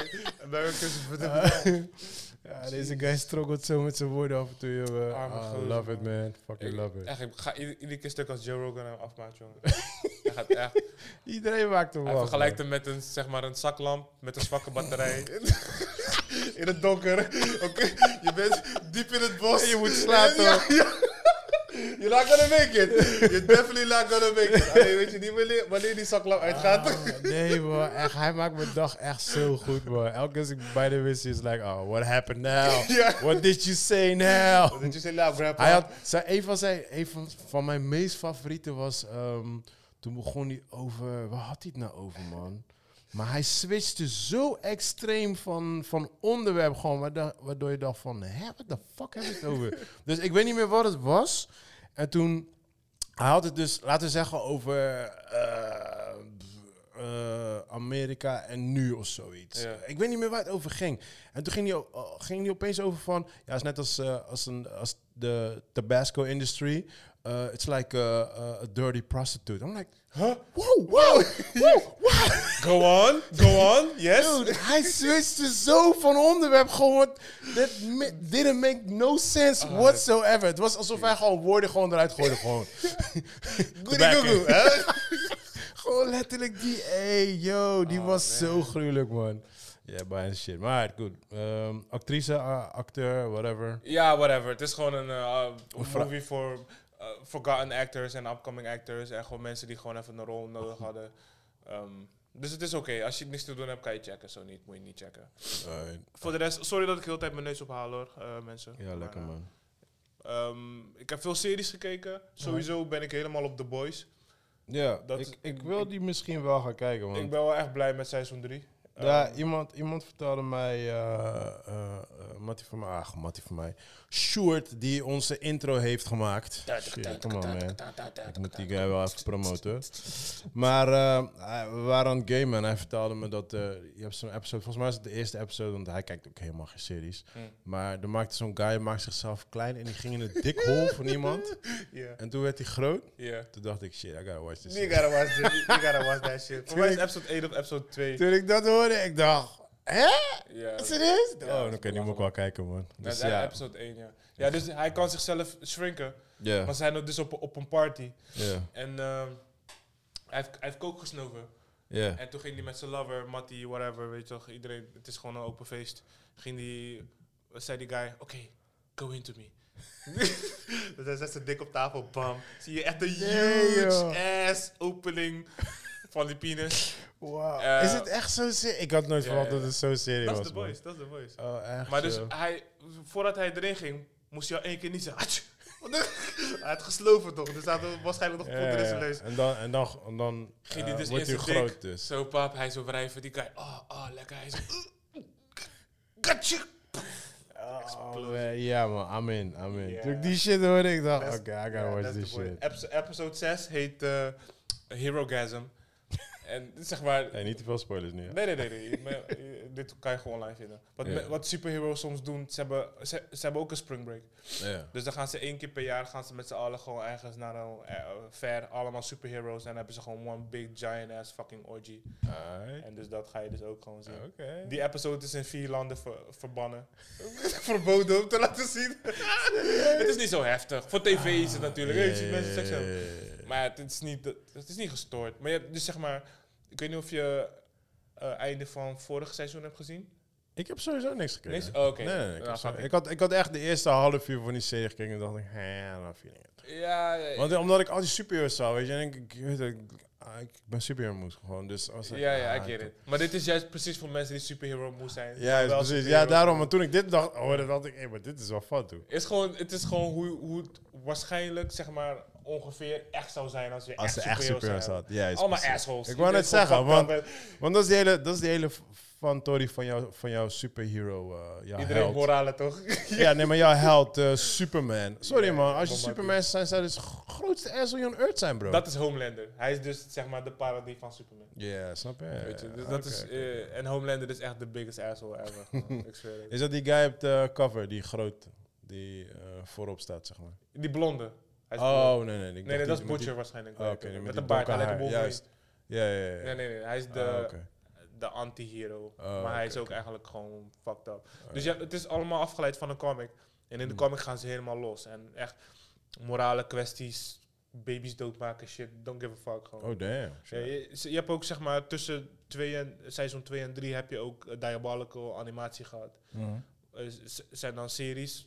America's... ja, deze guy struggelt zo met zijn woorden af en toe, jongen. Ah, gozer, love it, man. Fucking Ik, love it. echt, ik ga ieder- iedere keer stuk als Joe Rogan hem afmaakt, jongen. Hij gaat echt... Iedereen maakt hem Hij af, vergelijkt man. hem met een, zeg maar, een zaklamp met een zwakke batterij. in het donker. Oké, je bent diep in het bos. En je moet slapen. Ja, ja. You're not gonna make it. You're definitely not gonna make it. Alleen weet je niet wanneer, wanneer die zaklamp uitgaat. Ah, nee, man. Echt, hij maakt mijn dag echt zo goed, man. Elke keer als ik bij de wist, is like, oh, what happened now? Ja. What did you say now? Wat did you say now, grandpa? Hij had, zijn, een van, zijn, een van, van mijn meest favorieten was... ehm, toen begon hij over... Waar had hij het nou over, man? Maar hij switchte zo extreem van, van onderwerp gewoon... Waardoor, je dacht van... Hè, what the fuck heb je het over? dus ik weet niet meer wat het was. En toen... Hij had het dus, laten zeggen, over... eh, Amerika en nu of zoiets. Ja. Ik weet niet meer waar het over ging. En toen ging hij, o- ging hij opeens over van... Ja, het is net als, eh, als, een, als de Tabasco industry. Uh, it's like a, dirty prostitute. I'm like, Huh? wow, wow, wow, wow. Go on, go on, yes. Dude, hij switchte zo van onderwerp gewoon. That didn't make no sense Ah, whatsoever. Het was alsof hij gewoon woorden gewoon eruit gooide. Gewoon, Goody goo goo, hè? gewoon letterlijk die, hey, yo, die Oh, was zo gruwelijk, man. Ja, yeah, bijna shit. Maar goed. Ehm, actrice, uh, acteur, whatever. Ja, whatever. Het is gewoon een, uh, movie voor eh, forgotten actors en upcoming actors. En gewoon mensen die gewoon even een rol nodig hadden. Ehm, dus het is oké. Als je niks te doen hebt, kan je checken. Zo niet, moet je niet checken. Voor de rest, sorry dat ik de hele tijd mijn neus ophaal hoor, eh, mensen. Ja, lekker man. ehm, ik heb veel series gekeken. Sowieso ben ik helemaal op The Boys. Ja, dat ik, is- ik wil die misschien wel gaan kijken, man. Ik ben wel echt blij met seizoen 3. Ja, iemand, iemand vertelde mij, eh, Mattie van mij, ah, Mattie van mij, Sjoerd, die onze intro heeft gemaakt. Shit, come on man. Ik moet die guy wel even promoten. Maar we waren aan het gamen en hij vertelde me dat, je hebt zo'n episode, volgens mij is het de eerste episode, want hij kijkt ook helemaal geen series. Hmm. Maar er maakte zo'n guy, maakte zichzelf klein en die ging in het dikhol van iemand. En toen werd hij groot. Toen dacht ik, shit, I gotta watch this. You shit. gotta watch this. You gotta watch that shit. Voor mij is episode 1 of episode 2. Toen ik dat hoorde, ik dacht, hè? Ja. Serieus? Ja, oh, dat dan is kan je niet meer wel kijken, man. Ja, Dus is ja, episode 1, ja. Ja, dus hij kan zichzelf shrinken. ja, Maar ze zijn dus op, op een party. ja, En ehm, hij, heeft, hij heeft kook gesnoven. ja. En toen ging hij met zijn lover, Matty, whatever, weet je toch. Iedereen, het is gewoon een open feest. Ging die, zei die guy, oké, go into me. dus hij zet zijn dik op tafel, bam. Zie je echt een huge ass opening van die penis. Wow. Eh, is het echt zo serieus? Ik had nooit verwacht dat het zo serieus Dat was. is de man. voice, dat is de voice. Oh, echt? Maar dus zo. hij, voordat hij erin ging, moest hij al één keer niet zeggen. Hij had gesloven toch, dus hij had waarschijnlijk nog in ja. En dan, en dan, en dan Ging eh, hij dus wordt in hij dik, dus. zo pap, hij zo wrijven, die guy, oh, oh, lekker. Hij zo, "Uh, gotcha. Oh, eh, ja man, amen, amen. Ja. Toen ik die shit hoorde, ik dacht, oké, I gotta watch this shit. Episode, episode 6 heet eh Herogasm. En zeg maar... Hey, niet te veel spoilers nu. Nee, nee, nee. nee. Eh, dit kan je gewoon online vinden. Wat, wat superheroes soms doen, ze hebben, ze, ze hebben ook een spring break. Ja. Dus dan gaan ze één keer per jaar gaan ze met z'n allen gewoon ergens naar een eh, fair, allemaal superheroes. En dan hebben ze gewoon one big giant ass fucking orgy. En dus dat ga je dus ook gewoon zien. Die episode is in vier landen ver- verbannen. Verboden om te laten zien. het is niet zo heftig. Voor tv is het natuurlijk. Ja, Je mensen Maar het is, niet, het is niet gestoord. Maar je hebt dus zeg maar... Ik weet niet of je eh einde van vorig seizoen hebt gezien. Ik heb sowieso niks gekregen. Niks? Oh, oké. Nee, nee, nee, ik, Nou, zo- had, ik had echt de eerste half uur van die serie gekeken en dacht ik, hè, dan viel ik het. Ja, ja, Want omdat ik al die superheroes zag, weet je, en ik, ik, weet het, ik, ah, ik ben superhero moes gewoon. Dus als ja, ja, ik get it. Maar dit is juist precies voor mensen die superhero moe zijn. Ja, precies. Ja, daarom. Maar toen ik dit dacht, hoorde, dacht ik, hé, maar dit is wel fun, toe. Is gewoon, het is gewoon hoe, hoe het waarschijnlijk, zeg maar, ongeveer echt zou zijn als je Als echt superheroes zou had. Ja, Allemaal precies. assholes. Ik wou net zeggen, want, dat is die hele, dat is die hele fantorie van, jou, van jouw superhero, jouw Iedereen held. moralen toch? Ja, nee, maar jouw held, eh, Superman. Sorry Ja, man, als je Superman zijn, zou dus g- grootste asshole on earth zijn, bro. Dat is Homelander. Hij is dus, zeg maar, de parodie van Superman. Ja, snap je? Weet je, dus dat is, eh, en Homelander is echt de biggest asshole ever. Ik zweer het. Is dat die guy op de cover, die groot, die voorop staat, zeg maar? Die blonde. Hij is blond. Oh, nee, nee. nee, nee, dat is Butcher waarschijnlijk. Oh, oké, met een baard. Hij lijkt op juist. Ja, ja, ja. Nee, nee, nee. Hij is de, Ah, oké. de anti-hero. Oh, maar hij is ook eigenlijk gewoon fucked up. Dus ja, het is allemaal afgeleid van een comic. En in de Hmm. comic gaan ze helemaal los. En echt morale kwesties, baby's doodmaken, shit, don't give a fuck gewoon. Oh, damn. Ja, je, hebt ook zeg maar tussen twee en, seizoen 2 en 3 heb je ook eh, diabolical animatie gehad. Z- zijn dan series,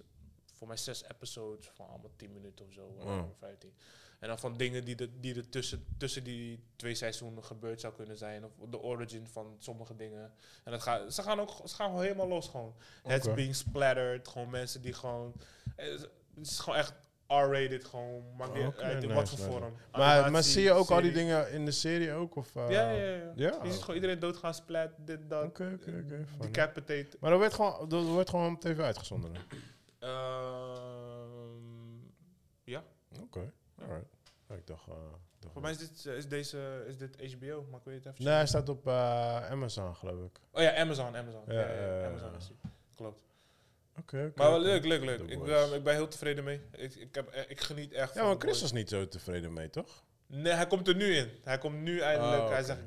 voor mij zes episodes, van allemaal 10 minuten of zo. 15. En dan van dingen die, de, die er tussen, tussen die twee seizoenen gebeurd zou kunnen zijn. Of de origin van sommige dingen. En dat gaat, ze gaan ook ze gaan gewoon helemaal los gewoon. Heads Oké. being splattered. Gewoon mensen die gewoon... eh, Het is gewoon echt R-rated gewoon. Maakt uit in nice, wat voor nice. vorm. Maar, maar zie je ook al die dingen in de serie ook? Of, eh? Ja, ja, ja. Ja? Je ziet gewoon iedereen doodgaan, splat, dit, dat. Oké, oké, oké. Decapitate. Maar dat wordt gewoon, dat wordt gewoon op tv uitgezonden. Ehm, ja. Oké, alright. Ja, Ik dacht... eh, dacht Voor mij is dit, eh, is deze, is dit HBO, maar ik weet het even. Nee, hij staat op eh, Amazon, geloof ik. Oh ja, Amazon, Amazon. Ja, Ja, Amazon is die. Klopt. Oké, oké. Maar wel oké. leuk, leuk, leuk. Ik, ben- ik ben heel tevreden mee. Ik, ik, heb, ik geniet echt Ja, van maar Chris was niet zo tevreden mee, toch? Nee, hij komt er nu in. Hij komt nu eindelijk. Oh, Hij zegt,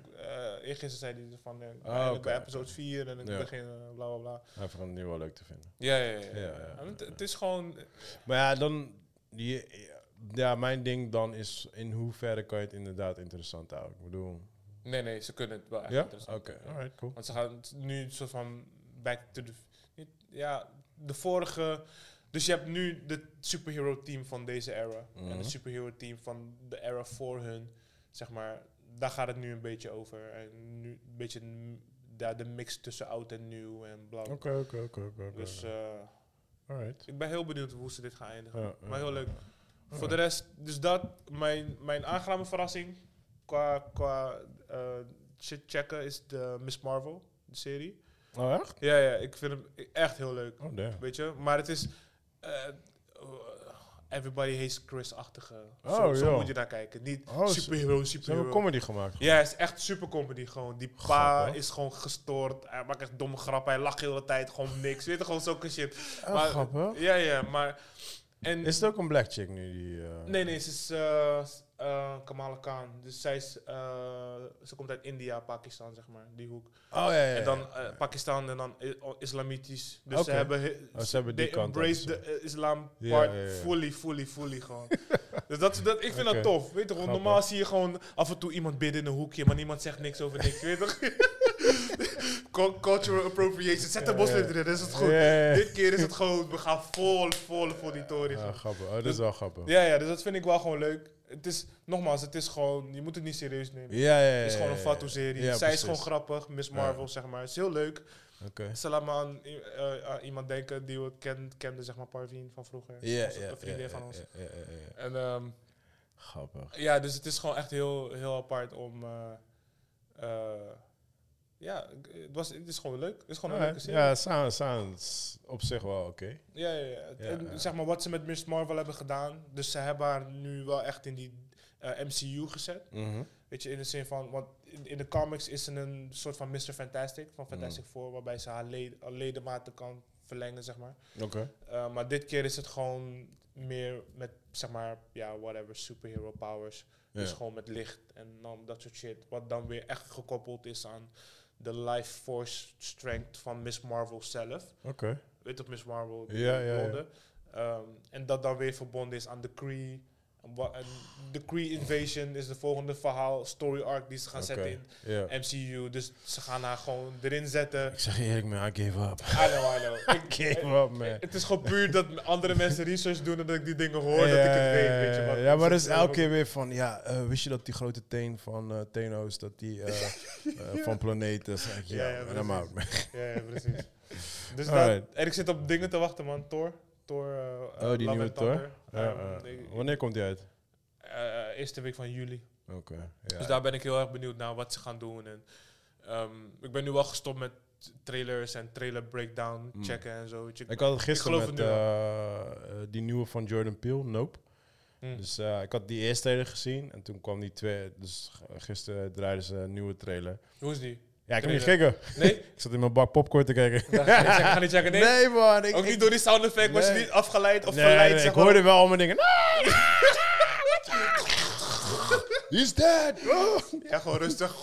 eergisteren zei hij van, eh, oké, bij oké. episode 4 en ik Ja. begin eh, bla bla bla. Hij vond het nu wel leuk te vinden. Ja, ja, ja. ja, het, het is gewoon... Maar ja, dan... Die, ja, mijn ding dan is in hoeverre kan je het inderdaad interessant houden. Ik bedoel... Nee, nee, ze kunnen het wel echt Ja? interessant. Oké, alright, cool. Want ze gaan het nu een soort van back to the... Ja, de vorige Dus je hebt nu de superhero team van deze era. En Mhm. het superhero team van de era voor hun. Zeg maar, daar gaat het nu een beetje over. En nu een beetje ja, de mix tussen oud en nieuw en bla. bla. Oké, oké, oké. Dus eh, Alright. ik ben heel benieuwd hoe ze dit gaan eindigen. Ja, maar heel leuk. Voor de rest, dus dat, mijn, mijn aangename verrassing qua, qua eh, shit checken is de Miss Marvel, de serie. Oh, echt? Ja, ja, ik vind hem echt heel leuk. Oh, damn. Weet je, maar het is. eh, everybody hates Chris-achtige. Oh, zo, zo moet je naar kijken. Niet Oh, ze- superhero, Ze hebben superhero. comedy gemaakt. Ja, het is echt super comedy gewoon. Die pa is gewoon gestoord. Hij maakt echt domme grappen. Hij lacht de hele tijd. Gewoon niks. Weet je, gewoon zulke shit. Oh, maar- grappig. Ja, ja, maar... En, Is het ook een black chick nu? Die, eh, Nee, nee, ze is eh, eh, Kamala Khan. Dus zij is... eh, ze komt uit India, Pakistan, zeg maar. Die hoek. Oh, ja, ja, ja. En dan eh, Pakistan en dan islamitisch. Dus ze hebben, he- Oh, ze hebben die kant embrace eh, islam part fully, fully, fully gewoon. dus dat, dat, ik vind dat tof. Weet je Grappig. normaal zie je gewoon af en toe iemand bidden in een hoekje, maar niemand zegt niks over niks. weet je Cultural appropriation. Zet de moslim erin, dat is het goed. Dit keer is het gewoon, we gaan vol, vol voor die toren. Ja, gewoon. grappig. Oh, dat is wel grappig. Ja, ja, dus dat vind ik wel gewoon leuk. Het is, nogmaals, het is gewoon, je moet het niet serieus nemen. Ja, ja, ja. Het is gewoon een Fatu-serie. ja, Zij is gewoon grappig. Miss. Marvel, zeg maar. Het is heel leuk. Oké. Ze laat me aan, eh, aan iemand denken die we ken, kenden, zeg maar, Parveen van vroeger. Ja, Een vriendin van ons. ja, ja, ja, ja. En ehm, Grappig. ja, dus het is gewoon echt heel, heel apart om... eh, eh, ja, het, was, het is gewoon leuk. Het is gewoon een leuke serie. Ja, sounds, sounds op zich wel oké. Ja, ja, ja. Ja, en ja. zeg maar wat ze met Miss Marvel hebben gedaan. Dus ze hebben haar nu wel echt in die eh, MCU gezet. Mhm. Weet je, in de zin van, want in, in de comics is ze een soort van Mr. Fantastic, van Fantastic Mm. Four, waarbij ze haar led, haar ledematen kan verlengen, zeg maar. Oké. Uh, maar dit keer is het gewoon meer met, zeg maar, ja, whatever, superhero powers. Dus Ja. gewoon met licht en dan dat soort shit. Wat dan weer echt gekoppeld is aan de life force strength van Miss Marvel zelf. Oké. Weet je, Miss Marvel, Ja, ja. Um, en dat dan weer verbonden is aan de Kree. De Kree Invasion is de volgende verhaal, story arc die ze gaan zetten in. MCU. Dus ze gaan haar gewoon erin zetten. Ik zeg eerlijk, man, I gave up. I know, I know. Ik, Gave up, man. het is gewoon puur dat andere mensen research doen en dat ik die dingen hoor, dat ik het weet, weet je wat. Ja, maar dat is Dus, elke keer weer van, ja, eh, wist je dat die grote teen van eh Thanos, dat die eh, van planeten, ik, ja, Ja, ja. Ja, ja, precies. Dus dat, en ik zit op dingen te wachten, man. Thor. Thor uh, Oh, die Love nieuwe Thor? Eh, wanneer komt die uit? eh, eerste week van juli. Oké. ja. Dus daar ben ik heel erg benieuwd naar wat ze gaan doen. En, ehm, ik ben nu wel gestopt met trailers en trailer breakdown Mm. checken en zo. Ik had het gisteren met het eh, eh, die nieuwe van Jordan Peele, Nope. Mm. Dus eh, ik had die eerste trailer gezien en toen kwam die twee. Dus gisteren draaiden ze een nieuwe trailer. Hoe is die? Ja, ik heb niet Trailer. gekeken. Nee? Ik zat in mijn bak popcorn te kijken. Ik ga niet checken. Nee? man. Ik, Ook ik- niet door die sound effect, was je Nee. niet afgeleid of nee, verleid? nee, zeg ik maar. hoorde wel allemaal dingen. He's dead. Ja, gewoon rustig.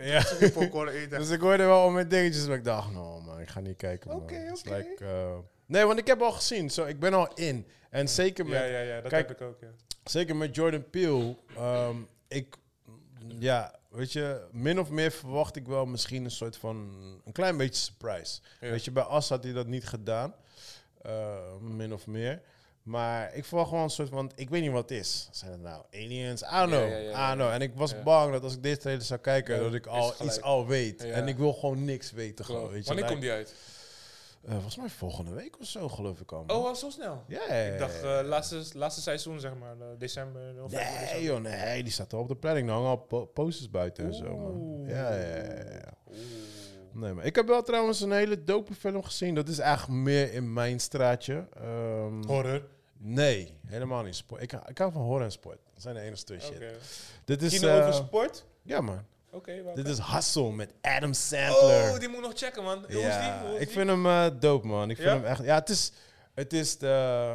Ja. Popcorn eten. Dus ik hoorde wel al mijn dingetjes, maar ik dacht, no man, ik ga niet kijken. man. Oké, It's oké. like, eh, nee, want ik heb al gezien, zo, ik ben al in. En zeker met Ja, ja, ja, dat Kijk, heb ik ook, ja. Zeker met Jordan Peele. ehm, ik, ja, weet je, min of meer verwacht ik wel misschien een soort van, een klein beetje surprise. Ja. Weet je, bij As had hij dat niet gedaan. eh, min of meer. Maar ik verwacht gewoon een soort van, ik weet niet wat het is. Zijn het nou aliens? I don't know. Ja, ja. I know. En ik was bang dat als ik deze trailer zou kijken, dat ik al iets al weet. En ik wil gewoon niks weten. Gewoon, weet je, Wanneer komt die uit? Eh, volgens mij volgende week of zo, geloof ik al. man. Oh, al zo snel? ja, Ik dacht, eh, laatste, laatste seizoen, zeg maar. eh, december, november, Nee, december. joh, nee, die staat al op de planning. Nou, hangen al po- posters buiten en zo, man. Ja, ja, ja, ja. Nee, maar ik heb wel trouwens een hele dope film gezien. Dat is eigenlijk meer in mijn straatje. Ehm, Horror. nee, helemaal niet. Sport. Ik, ik hou van horror en sport. Dat zijn de enige twee shit. Dit is, Kino eh, over sport? ja, man. Oké, Dit is Hustle met Adam Sandler. Oh, die moet ik nog checken, man. Hoe is die? ja, Hoe is ik die? vind hem eh, dope, man. Ik vind Ja? hem echt... Ja, het is, het is de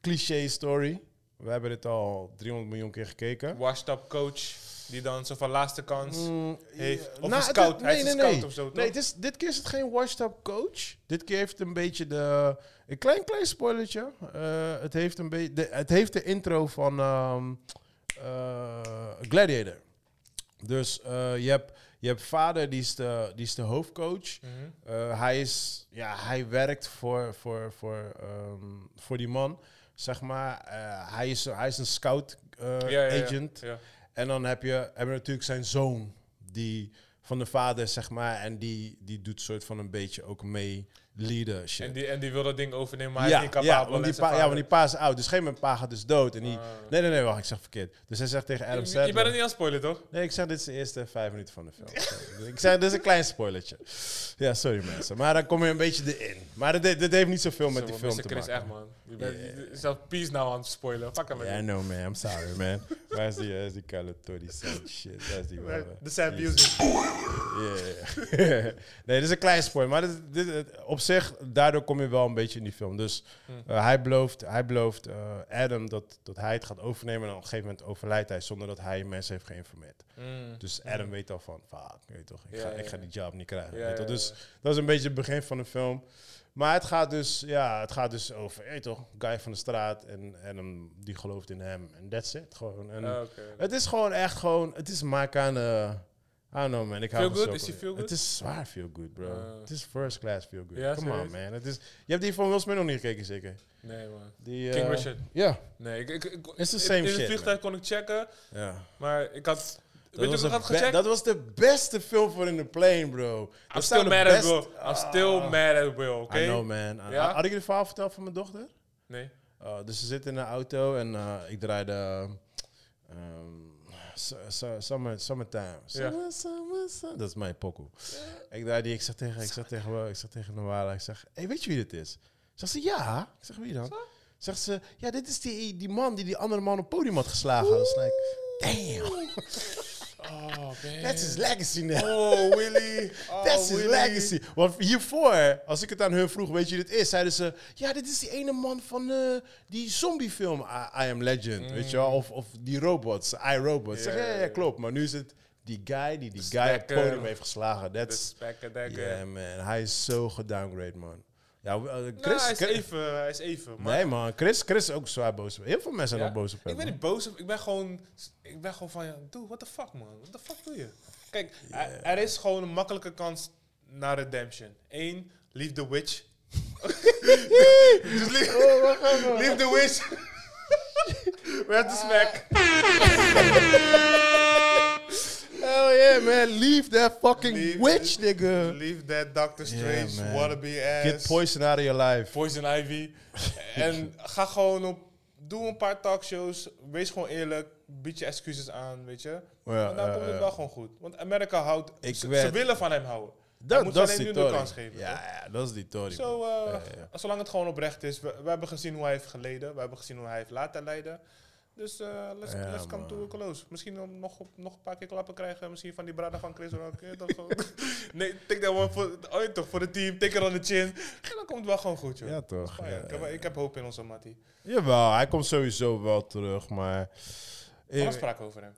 cliché story. We hebben dit al 300 miljoen keer gekeken. Washed up coach, die dan zo van laatste kans Mm, heeft. Of nou, een het scout. Hij is een scout of zo, toch? Nee, het is, dit keer is het geen washed-up coach. Dit keer heeft het een beetje de... Een klein, klein spoilertje. Eh, het, heeft een beetje de, het heeft de intro van ehm, eh, Gladiator. Dus eh, je, hebt, je hebt vader, die is de, die is de hoofdcoach. Mhm. Eh, hij, is, ja, hij werkt voor, voor, voor, ehm, voor die man, zeg maar. Eh, hij, is, hij is een scout Ja, ja, ja. agent. Ja. En dan heb je, heb je natuurlijk zijn zoon, die van de vader, zeg maar. En die, die doet soort van een beetje ook mee leadership. En, die, en die wil dat ding overnemen, maar hij ja, is niet capabel. ja, want die en zijn pa, ja, want vader- die pa is oud. Dus op een gegeven moment pa gaat dus dood. En die, Ah. nee, nee, nee, wacht, ik zeg verkeerd. Dus hij zegt tegen Adam Je- Sandler... Je bent het niet aan het spoilen, toch? Nee, ik zeg dit is de eerste vijf minuten van de film. Ik zeg, dit is een klein spoilertje. Ja, sorry mensen. Maar dan kom je een beetje erin. Maar dit, dit heeft niet zoveel met Zo, die film te Chris, maken. echt, man. Je bent Yeah. zelf Peace nou aan het spoilen. Fuck hem Ja, I know man. I'm sorry man. Waar is die, waar is die shit? Waar is die De sad music. Yeah. nee, dit is een klein spoiler. Maar dit, dit, op zich, daardoor kom je wel een beetje in die film. Dus Hmm. eh, hij belooft, hij belooft eh, Adam dat, dat hij het gaat overnemen. En op een gegeven moment overlijdt hij zonder dat hij mensen heeft geïnformeerd. Mm. Dus Adam weet al van, fuck, weet toch, ik, Ja, ga, ja, ik ga die job niet krijgen. Weet toch? Dus dat is een beetje het begin van de film. Maar het gaat dus, ja, het gaat dus over, je toch, guy van de straat en Adam die gelooft in hem. En that's it, gewoon. En oké. het is gewoon echt gewoon, het is maar aan, eh I don't know man, ik hou Feel good? zulke- Is die feel good? Het is zwaar feel good, bro. Ah. het is first class feel good. Ja, Come on man. Het is, je hebt die van Will Smith nog niet gekeken zeker? Nee, man. Die, King eh, Richard. Ja, Nee, ik, ik, ik, It's the in- same in shit, het vliegtuig kon ik checken, ja. maar ik had... Dat was, de had dat was de beste film voor in the plane, bro. I'm still de mad at Will. I'm still Ah. mad at Will, oké? I know, man. Ja? Had ik je het verhaal verteld van mijn dochter? Nee. Uh, dus ze zit in de auto en uh, ik draaide ehm summer, Summertime. Summer, summer, summer. Dat is mijn pokoe. Ik draaide die, ik zeg tegen, ik zeg tegen, ik zeg tegen ik zeg, hey, weet je wie dit is? Zegt ze, ja. Ik zeg, wie dan? Zegt ze, ja, dit is die, die man die die andere man op het podium had geslagen. Dat is like, damn, Oh, man. that's his legacy now. Oh, Willy. Oh, That's his Willy. legacy. Want hiervoor, als ik het aan hun vroeg, weet je wie dit is? Zeiden ze, ja, dit is die ene man van eh, die zombiefilm I, I Am Legend, weet je wel? Of, of die robots, I, Robots. Zeg, Ja, ja, klopt. Maar nu is het die guy die die guy op het podium heeft geslagen. That's, yeah man, hij is zo gedowngrade, man. Ja, eh, Nou, Chris, hij is Chris- even, hij is even. Maar nee man, Chris, Chris is ook zwaar boos. Heel veel mensen zijn Ja? ook boos op hem. Ik ben niet boos op, ik ben gewoon, ik ben gewoon van, ja, dude, what the fuck man, what the fuck doe je? Kijk, er- er is gewoon een makkelijke kans naar redemption. Eén, leave the witch. dus leave, Oh, leave the witch. Met de smack. Hell yeah man, leave that fucking Leave- witch nigga. Leave that Doctor Strange man. wannabe ass. Get poison out of your life. Poison Ivy. en ga gewoon op, doe een paar talkshows, wees gewoon eerlijk, bied je excuses aan, weet je. Ja, en dan ja, komt het ja. wel gewoon goed. Want Amerika houdt, Ik ze, weet- willen van hem houden. Hij Dat, moet dat ze is alleen die nu de Tory. kans geven. Ja, ja, dat is die Tory. Zo, eh, Ja, ja. zolang het gewoon oprecht is. We, we hebben gezien hoe hij heeft geleden. We hebben gezien hoe hij heeft laten leiden. Dus eh let's, Ja, let's come man. to a close. Misschien om nog, nog een paar keer klappen krijgen. Misschien van die brada van Chris. eh, nee, take that one voor, oh, ja, toch, voor het team. Take it on the chin. En dan komt het wel gewoon goed, joh. Ja, toch. Ja, ik, heb, ja. ik heb hoop in onze Mattie. Jawel, hij komt sowieso wel terug, maar... Wat was sprake over hem?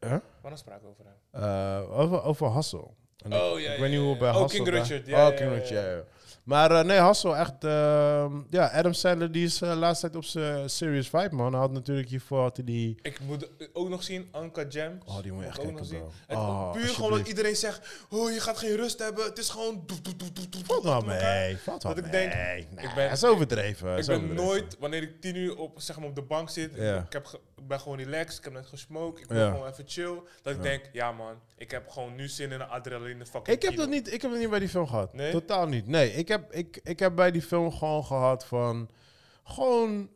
Huh? Wat was sprake over hem? Eh, over, over Hassel. Oh, ja, ik weet niet hoe bij Oh, Hassel... King Richard, ja, oh, King Richard. Maar eh, nee, Hassel, echt... ehm, ja, Adam Sandler, die is uh, laatst tijd op zijn Serious Vibe, man. Hij had natuurlijk hiervoor had hij die... Ik moet ook nog zien, Anka Jam. Oh, die moet je echt Ook nog zien. Oh, puur gewoon dat iedereen zegt, oh, je gaat geen rust hebben. Het is gewoon... Valt achter elkaar. mee, valt wel Dat ik denk, Nee, ik ben- dat is overdreven. Ik ben nooit, wanneer ik tien uur op, zeg maar, op de bank zit, Ja. ik, heb ik ben gewoon relaxed, ik heb net gesmoked, ik ben Ja. gewoon even chill. Dat ik Ja. denk, ja man, ik heb gewoon nu zin in een adrenaline fucking Ik heb, dat niet, ik heb dat niet bij die film gehad. Nee? Totaal niet. Nee, ik heb, ik, ik heb bij die film gewoon gehad van... Gewoon,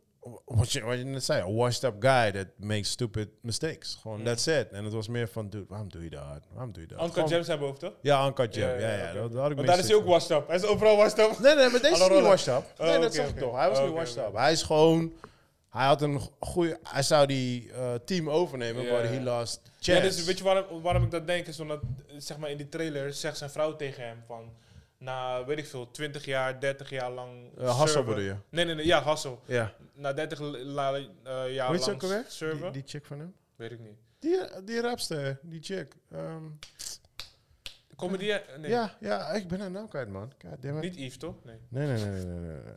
wat je, wat je net zei, a washed up guy that makes stupid mistakes. Gewoon, Mm. that's it. En het was meer van, dude, waarom doe je dat? Waarom doe je dat? Uncle Gewoon- Jam zijn boven, toch? Ja, Uncut Jam. Ja, ja. dat, dat had ik Want daar is hij ook washed up. Hij is overal washed up. Nee, nee, maar deze is niet washed up. Oh, Nee, dat oké, zeg ik toch. Hij was Oh, niet oké, washed up. Hij is gewoon... Hij had een goede... Hij zou die eh, team overnemen, maar he lost chance. Ja, dus weet je waarom, waarom ik dat denk? Is omdat, zeg maar, in die trailer zegt zijn vrouw tegen hem van... Na, weet ik veel, 20 jaar, 30 jaar lang Eh, Hassel bedoel je? Nee, nee, nee, ja, Hassel. Ja. Na 30 la, eh, jaar ze lang alweer? serven. Die, die chick van hem? Weet ik niet. Die, die rapster, die chick. Ehm, Comedy? Nee. Ja, ja, ik ben haar naam kwijt, man. Niet Yves, toch? Nee. Nee, nee, nee, nee, nee, nee.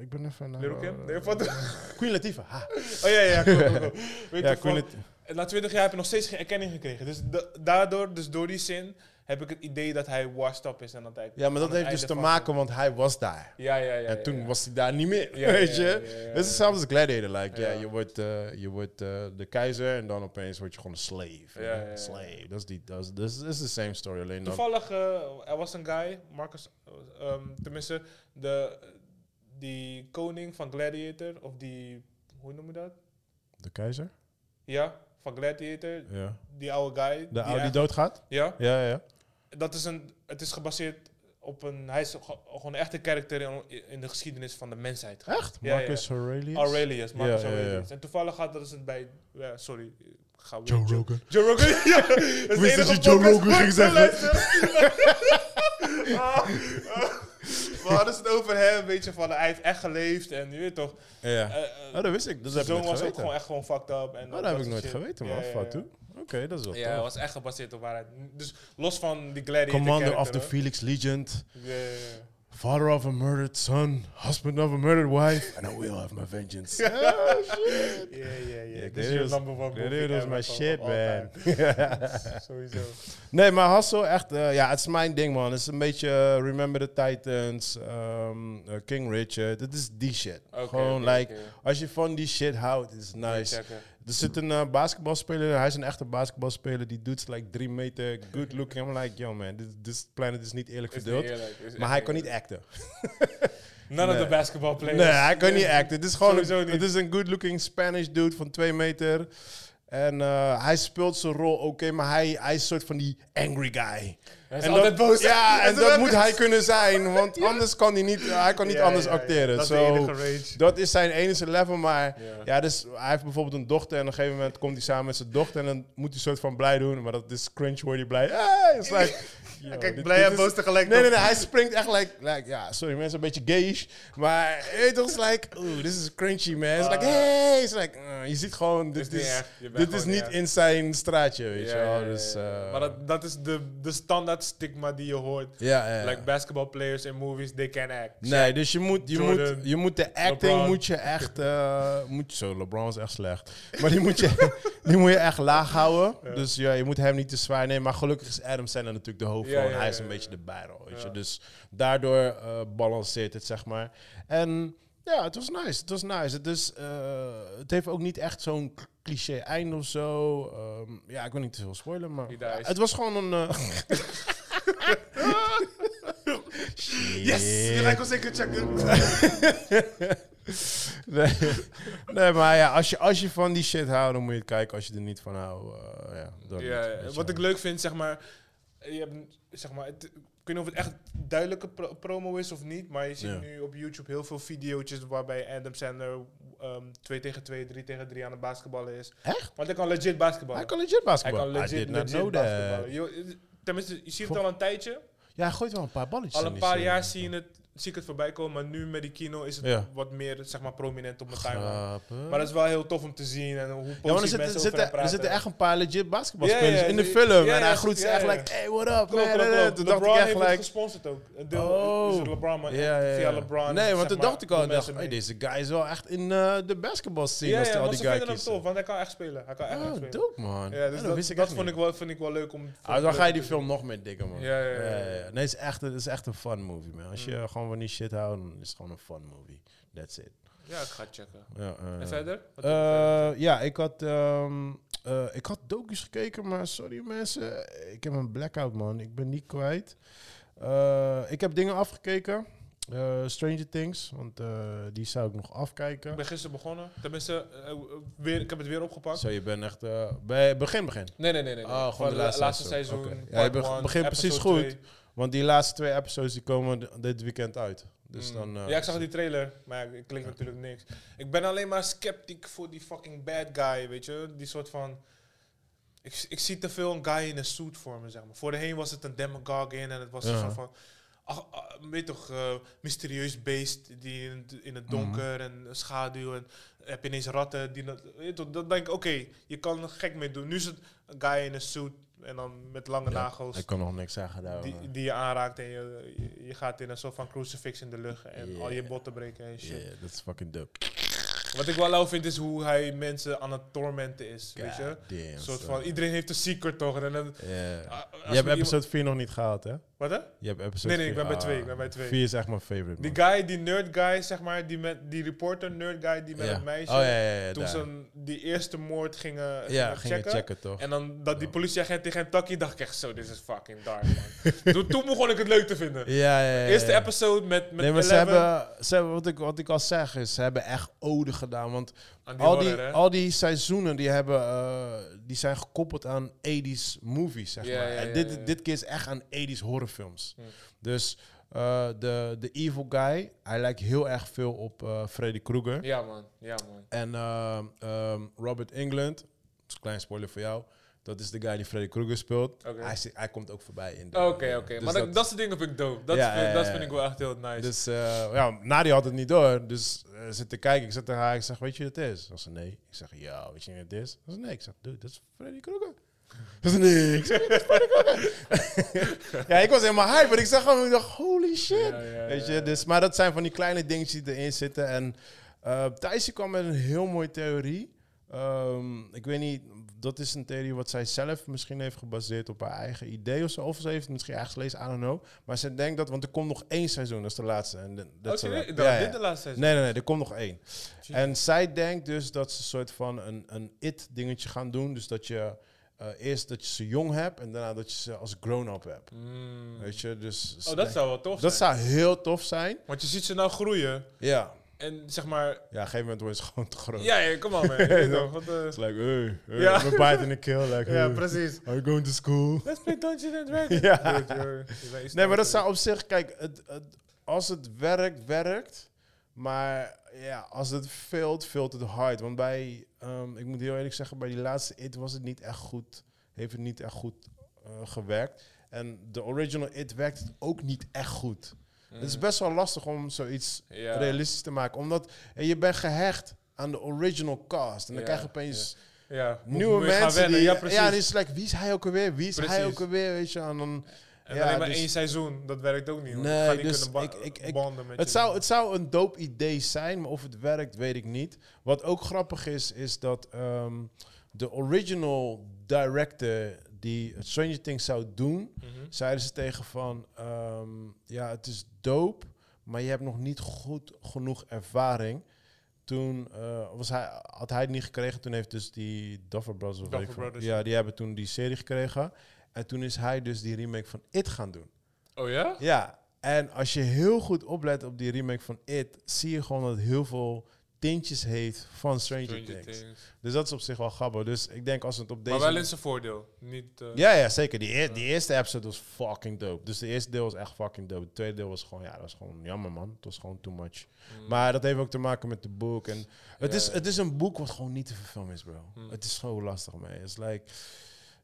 Ik ben even... Little Kim? eh, Nee, wat? Queen Latifah. Ha. Oh ja, ja, cool, cool, cool. Weet Ja, je, Queen van- Latifah. na 20 jaar heb je nog steeds geen erkenning gekregen. Dus da- daardoor, dus door die zin, heb ik het idee dat hij washed up is. En dat hij Ja, maar dat heeft dus te van- maken, want hij was daar. Ja, ja, ja. En ja, toen ja. was hij daar niet meer, Ja, weet ja, je? ja, ja, Het ja. is hetzelfde als Gladiator. Like, ja. Ja. je wordt, eh, je wordt eh, de keizer en dan opeens word je gewoon een slave. Ja, ja, ja. Slave. Dat is die, dat is, de same story, alleen. Toevallig, er was een guy, Marcus, ehm, tenminste, de, die koning van Gladiator, of die, hoe noem je dat? De keizer? Ja, van Gladiator, Ja. die oude guy. De oude die doodgaat? Ja, Ja, ja, dat is een, het is gebaseerd op een, hij is ge- gewoon een echte karakter in, in de geschiedenis van de mensheid. Echt? Ja, ja. Marcus Aurelius? Aurelius, Marcus. Aurelius. En toevallig gaat dat is het bij, ja, sorry, ik ga weer Joe Rogan. Joe Rogan, ja. Dat is wist dat je Joe Rogan ging zeggen. Ah, ah. We hadden het over hem, weet je, van hij heeft echt geleefd en je weet toch. Ja. eh, eh, Oh, dat wist ik. Dat heb ik was ook gewoon echt gewoon fucked up. En Oh, dat heb ik nooit shit. geweten, man. Toe. Oké, dat is wel Ja, het was echt gebaseerd op waarheid. Dus los van die gladiator Commander of the. Felix Legend. Ja, ja, ja. Father of a murdered son. Husband of a murdered wife. And I will have my vengeance. oh, shit. Ja, ja. Yeah, This is number one ever my van shit, man. Sowieso. Nee, maar Hustle echt, eh, ja, het is mijn ding, man. Het is een beetje eh, Remember the Titans, ehm, eh, King Richard. Het is die shit. Oké, Gewoon, like, als je van die shit houdt, het is nice. Er zit een eh, basketbalspeler, hij is een echte basketbalspeler. Die doet like drie meter, good looking. I'm like, yo man, this, this planet is niet eerlijk verdeeld. Maar hij kan niet acten. None of the basketball players. Nee, hij kan niet acten. Het is gewoon een, het is een good looking Spanish dude van twee meter. En eh, hij speelt zijn rol oké, maar hij, hij is een soort van die angry guy. Hij is En altijd dat, boos. Ja, en dat moet hij kunnen zijn, want anders kan hij niet, hij kan niet Ja, anders ja, acteren. Dat is dat is zijn enige level, maar Ja. dus hij heeft bijvoorbeeld een dochter en op een gegeven moment komt hij samen met zijn dochter en dan moet hij een soort van blij doen, maar dat is cringe word hij blij. Hey, it's like, yo, Kijk, dit- blij dit en is- boos tegelijk. Nee, nee, nee, hij springt echt like, like ja, sorry mensen, een beetje gayish. Maar het was like, oeh, this is cringy man. It's like, Ah. hey, it's like, uh, je ziet gewoon, Dit dit is niet is, dit is niet echt. in zijn straatje, weet je wel. Dus, eh, maar dat, dat is de, de standaard stigma die je hoort. ja, ja. Like basketball players in movies, they can act. Nee, dus je moet, je, Jordan, moet, je moet de acting LeBron. moet je echt... eh, moet je, zo, LeBron is echt slecht. Maar die moet je, die moet je echt laag houden. Dus ja, je moet hem niet te zwaar nemen. Maar gelukkig is Adam Sandler natuurlijk de hoofdrol. Hij is een beetje de bijrol, weet je. Ja. Dus daardoor eh, balanceert het, zeg maar. En ja, het was nice. Het was nice. Het, is, eh, het heeft ook niet echt zo'n cliché einde of zo. Ehm, ja, ik wil niet te veel spoilen, maar ja, het was gewoon een... eh, Yes! Je lijkt wel zeker checken. nee, nee, maar ja, als je, als je van die shit houdt, dan moet je het kijken. Als je er niet van houdt, ja, dan Ja, niet, wat ik leuk vind, zeg maar, je hebt, zeg maar, het, ik weet niet of het echt duidelijke pro- promo is of niet, maar je ziet Ja. nu op YouTube heel veel video's waarbij Adam Sandler ehm 2 tegen 2, 3 tegen 3 aan het basketballen is. Echt? Want hij kan legit basketballen. Hij kan legit Hij basketbal. kan legit, legit basketballen. Je- Tenminste, je ziet het al een tijdje. Ja, hij gooit wel een paar balletjes Al een paar jaar zie, je het, zie ik het voorbij komen, maar nu met die kino is het Ja. wat meer zeg maar, prominent op mijn timeline. Maar dat is wel heel tof om te zien en hoe Ja, er positief zitten, mensen er, over zitten, er echt een paar legit basketbalspelers Ja, ja, in de film. ja, en hij ja, groet ze ja, echt ja. like, hey, what up, Klopt, man? klopt, En, klopt. Toen dacht ik LeBron echt like... gesponsord ook. Een deel Oh. LeBron, maar Ja, ja, via ja. LeBron. Nee, want toen dacht ik al, dacht, hey, deze guy is wel echt in eh, de basketbal scene Ja, als die ja, al die guy hem kiezen. tof, want hij kan echt spelen. Hij kan echt, Oh, spelen. dope, man. Ja, dat, vond, ik wel, vind ik wel leuk om... Ah, dan ga je die film nog meer dikken, man. Ja, ja, ja, ja. Nee, het is echt, het is echt een fun movie, man. Als je gewoon van die shit houdt, dan is het gewoon een fun movie. That's it. Ja, ik ga checken. Ja, eh, En verder? Eh, ja, ik had, ehm eh, ik had docus gekeken, maar sorry mensen, ik heb een blackout, man. Ik ben niet kwijt. Ik heb dingen afgekeken. Stranger Things, want die zou ik nog afkijken. Ik ben gisteren begonnen. Tenminste, weer, ik heb het weer opgepakt. Zo, je bent echt bij begin begin. Nee, nee, nee. nee, nee. Oh, gewoon de laatste laatste seizoen. Ja, je begint precies goed. Want die laatste twee episodes die komen dit weekend uit. Dus Mm. dan, eh, ja, ik zag die trailer, maar ik klinkt natuurlijk niks. Ik ben alleen maar sceptiek voor die fucking bad guy, weet je? Die soort van... Ik, ik zie te veel een guy in een suit voor me, zeg maar. Voorheen was het een demagogue in en het was een soort van... Ach, ah, weet toch, eh, mysterieus beest die in, het- in het donker en schaduw en heb je ineens ratten. Die, dat, weet je toch, dat denk ik, oké, je kan er gek mee doen. Nu is het een guy in een suit en dan met lange Ja, nagels. ik kan nog niks zeggen daarover. Die, die je aanraakt en je, je, je gaat in een soort van crucifix in de lucht en Yeah. al je botten breken en shit. Yeah, dat is fucking dope. Wat ik wel lauw vind is hoe hij mensen aan het tormenten is. weet je? Damn, soort van, iedereen heeft een secret toch? En dan, Ja. Ah, me hebt iemand- episode 4 nog niet gehaald, hè? Wat hè? Je hebt episode Nee, nee, ik 4 ben bij ah, twee, ik ben bij twee. 4 is echt mijn favorite, Die man. guy, die nerd guy, zeg maar, die, met, die reporter nerd guy, die met het meisje. Oh, ja, ja, ja. toen daar. ze die eerste moord gingen, ging checken. checken, toch? En dan dat die politieagent tegen hem takkie, dacht ik echt zo, dit is fucking dark, man. toen, toen begon ik het leuk te vinden. Ja, ja, ja. Eerste episode met, met nee, maar ze 11 hebben, ze hebben wat, ik, wat ik al zeg, is ze hebben echt ode gedaan. Want aan die al, horror, die, hè? al die seizoenen die hebben, eh, die zijn gekoppeld aan 80s movies, zeg maar. en dit, dit keer is echt aan 80s horrorfilms. Dus eh, de, de evil guy, hij lijkt heel erg veel op eh, Freddy Krueger. Ja, man. Ja, man. En ehm, Robert England, dat is een klein spoiler voor jou. Dat is de guy die Freddy Krueger speelt. Hij, hij komt ook voorbij in de... Oké, oké. dus maar dat, dat soort dingen vind ik dope. Dat, Ja, vind, ja, dat vind ik wel echt heel nice. Dus uh, ja, Nadia had het niet door. Dus uh, zit te kijken. Ik zit tegen haar. Ik zeg, weet je wat het is? Ze zei, nee. Ik zeg, ja, weet je wat het is? Ze nee. Ik zeg, dude, dat is Freddy Krueger. Ze zei, nee. Ik zeg, dat is Freddy Krueger. ja, ik was helemaal hype. Maar ik zag gewoon, ik dacht, holy shit. Weet je, dus, maar dat zijn van die kleine dingetjes die erin zitten. En uh, Thijsje kwam met een heel mooie theorie. Um, ik weet niet, dat is een theorie wat zij zelf misschien heeft gebaseerd op haar eigen idee of zo. Of ze heeft het misschien ergens gelezen, I don't know. Maar ze denkt dat, want er komt nog één seizoen, dat is de laatste. En dat ja, Dat- ja. Dit de laatste seizoen? Nee, nee, nee, er komt nog één. Jeez. En zij denkt dus dat ze een soort van een, een it-dingetje gaan doen. Dus dat je uh, eerst dat je ze jong hebt en daarna dat je ze als grown-up hebt. Mm. Weet je, dus... Oh, dat zou wel tof Dat zijn. zou heel tof zijn. Want je ziet ze nou groeien. Ja. En zeg maar... Ja, op een gegeven moment wordt ze gewoon te groot. Ja, ja, kom man. Je weet toch, wat, eh, like, hey, hey, Ja. I'm a bite in the kill. Like, ja, hey, precies. are you going to school? Let's play Dungeons and Dragons. Ja. Dude, Nee, maar dat zou op zich, kijk, het, het- als het werkt, werkt. Maar ja, als het veelt, veelt het hard. Want bij, um, ik moet heel eerlijk zeggen, bij die laatste It was het niet echt goed, heeft het niet echt goed uh, gewerkt. En de original It werkt het ook niet echt goed. Het is best wel lastig om zoiets Ja. realistisch te maken. Omdat en je bent gehecht aan de original cast. En dan krijg je opeens nieuwe mensen die... Ja, precies. Ja, die is like, wie is hij ook alweer? Wie is hij ook alweer? Weet je, en dan... En alleen maar dus- één seizoen, dat werkt ook niet. Nee, niet dus kunnen ba- ik- ik- ik- banden met Het je. zou, het zou een dope idee zijn, maar of het werkt, weet ik niet. Wat ook grappig is, is dat ehm, de original director die Stranger Things zou doen, Mhm. zeiden ze tegen van, ehm, ja, het is dope, maar je hebt nog niet goed genoeg ervaring. Toen eh, was hij, had hij het niet gekregen, toen heeft dus die Duffer Brothers, of Duffer Brothers. ja, die hebben toen die serie gekregen. En toen is hij dus die remake van It gaan doen. Oh ja? Ja, en als je heel goed oplet op die remake van It, zie je gewoon dat heel veel tintjes heeft van Stranger, Stranger Things. Things. Dus dat is op zich wel grappig. Dus ik denk als het op deze... Maar wel in zijn voordeel. Niet, eh, Ja, ja, zeker. Die, die eerste episode was fucking dope. Dus de eerste deel was echt fucking dope. Het tweede deel was gewoon, ja, dat was gewoon jammer, man. Het was gewoon too much. mm. Maar dat heeft ook te maken met de boek. En het, Ja. is, het is een boek wat gewoon niet te verfilmen is, bro. Hmm. Het is zo lastig, man. Het is like...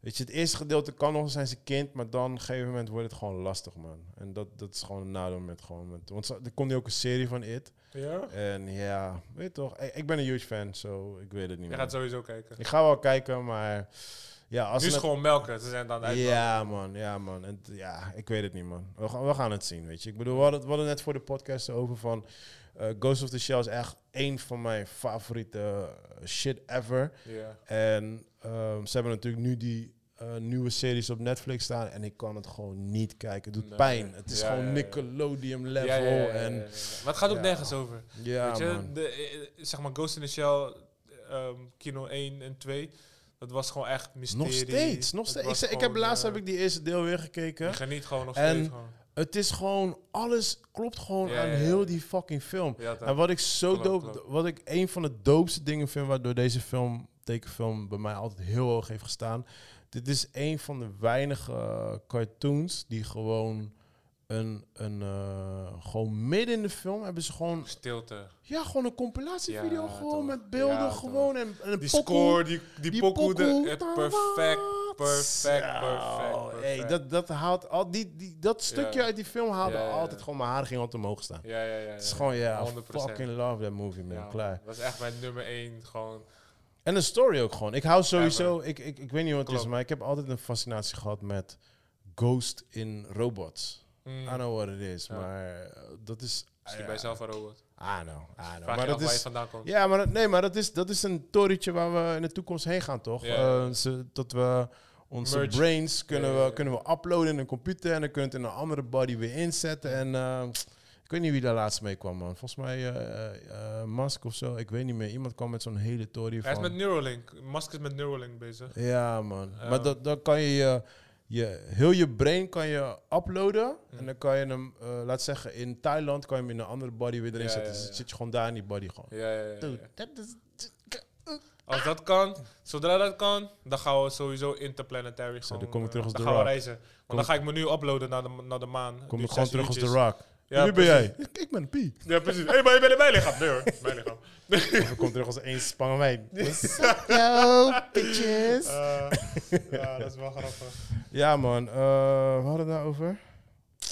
Weet je, het eerste gedeelte kan nog zijn zijn kind, maar dan op een gegeven moment wordt het gewoon lastig, man. En dat, dat is gewoon een nadeel met gewoon... Met, want er komt nu ook een serie van It. Ja? En ja, weet je toch, ik, ik ben een huge fan, zo ik weet het niet Je meer. gaat sowieso kijken. Ik ga wel kijken, maar ja, als nu is het- gewoon melken. Ze zijn dan uit. ja, man, ja, man. En, ja, ik weet het niet, man. We gaan, we gaan het zien, weet je. Ik bedoel, we hadden, we hadden net voor de podcast over van... eh, Ghost of the Shell is echt één van mijn favoriete eh, shit ever. Ja. En ehm, ze hebben natuurlijk nu die eh, nieuwe series op Netflix staan... en ik kan het gewoon niet kijken. Het doet Nee. pijn. Het is Ja, gewoon ja, ja. Nickelodeon level. En. Maar het gaat ook nergens over. Weet je, de, eh, zeg maar Ghost in the Shell, ehm, kino 1 en 2, dat was gewoon echt mysterie. Nog steeds, nog steeds. Ik, ik heb laatst eh, heb ik die eerste deel weer gekeken. Je geniet gewoon nog En- steeds gewoon. Het is gewoon, alles klopt gewoon Ja, aan ja, ja. heel die fucking film. En wat ik zo Klopt, dope, klopt. wat ik een van de doopste dingen vind waardoor deze film, tekenfilm, bij mij altijd heel hoog heeft gestaan. Dit is een van de weinige eh, cartoons die gewoon een, een eh, gewoon midden in de film hebben ze gewoon, Stilte. ja, gewoon een compilatievideo, Ja, gewoon toch. met beelden, Ja, gewoon en, en een Die pokoe. score, die, die, Die pokoe, de, pokoe. perfect, perfect, Zo, perfect, Hey, dat, dat haalt al die, die, dat stukje Ja. uit die film haalde Ja, ja, ja. altijd gewoon mijn haar ging altijd omhoog staan. Ja, ja, ja. Het is gewoon, ja, 100%. fucking love that movie, man. Ja, Klaar. Dat is echt mijn nummer 1 gewoon. En de story ook gewoon. Ik hou sowieso, ik, ik, ik weet niet wat het is, maar ik heb altijd een fascinatie gehad met ghost in robots. Mm. I know what it is, Ja. maar eh, dat is... Misschien bij zelf een robot. I know. Vraag Maar je af dat waar je is... vandaan komt. Ja, maar dat, nee, maar dat is, dat is een torentje waar we in de toekomst heen gaan, toch? Eh, ze- dat we onze Merge. brains kunnen. We, kunnen we uploaden in een computer en dan kun je het in een andere body weer inzetten. En eh, ik weet niet wie daar laatst mee kwam, man. Volgens mij eh, Musk of zo. Ik weet niet meer. Iemand kwam met zo'n hele tory Hij is met Neuralink. Musk is met Neuralink bezig. Ja, man. Maar dat, dan kan je, je, heel je brain kan je uploaden. Mm. En dan kan je hem, laat zeggen, in Thailand kan je hem in een andere body weer erin Ja, zetten. ja, Dus ja. zit je gewoon daar in die body gewoon. Ja, ja. Dude, dat is... Als dat kan, zodra dat kan, dan gaan we sowieso interplanetary gewoon, dan kom ik terug als dan gaan we reizen. Want Kom- dan ga ik me nu uploaden naar de, naar de maan. Kom ik gewoon terug als The uurtjes. Rock. Ja, Wie ben jij? Ik, ik ben Pie. Ja, precies. Hé, hey, maar je bent in mijn lichaam. Nee hoor, mijn lichaam. Of ik kom terug als één spangenwijn. What's up, yo, bitches? Eh, ja, dat is wel grappig. Ja, man. eh, we hadden het daarover.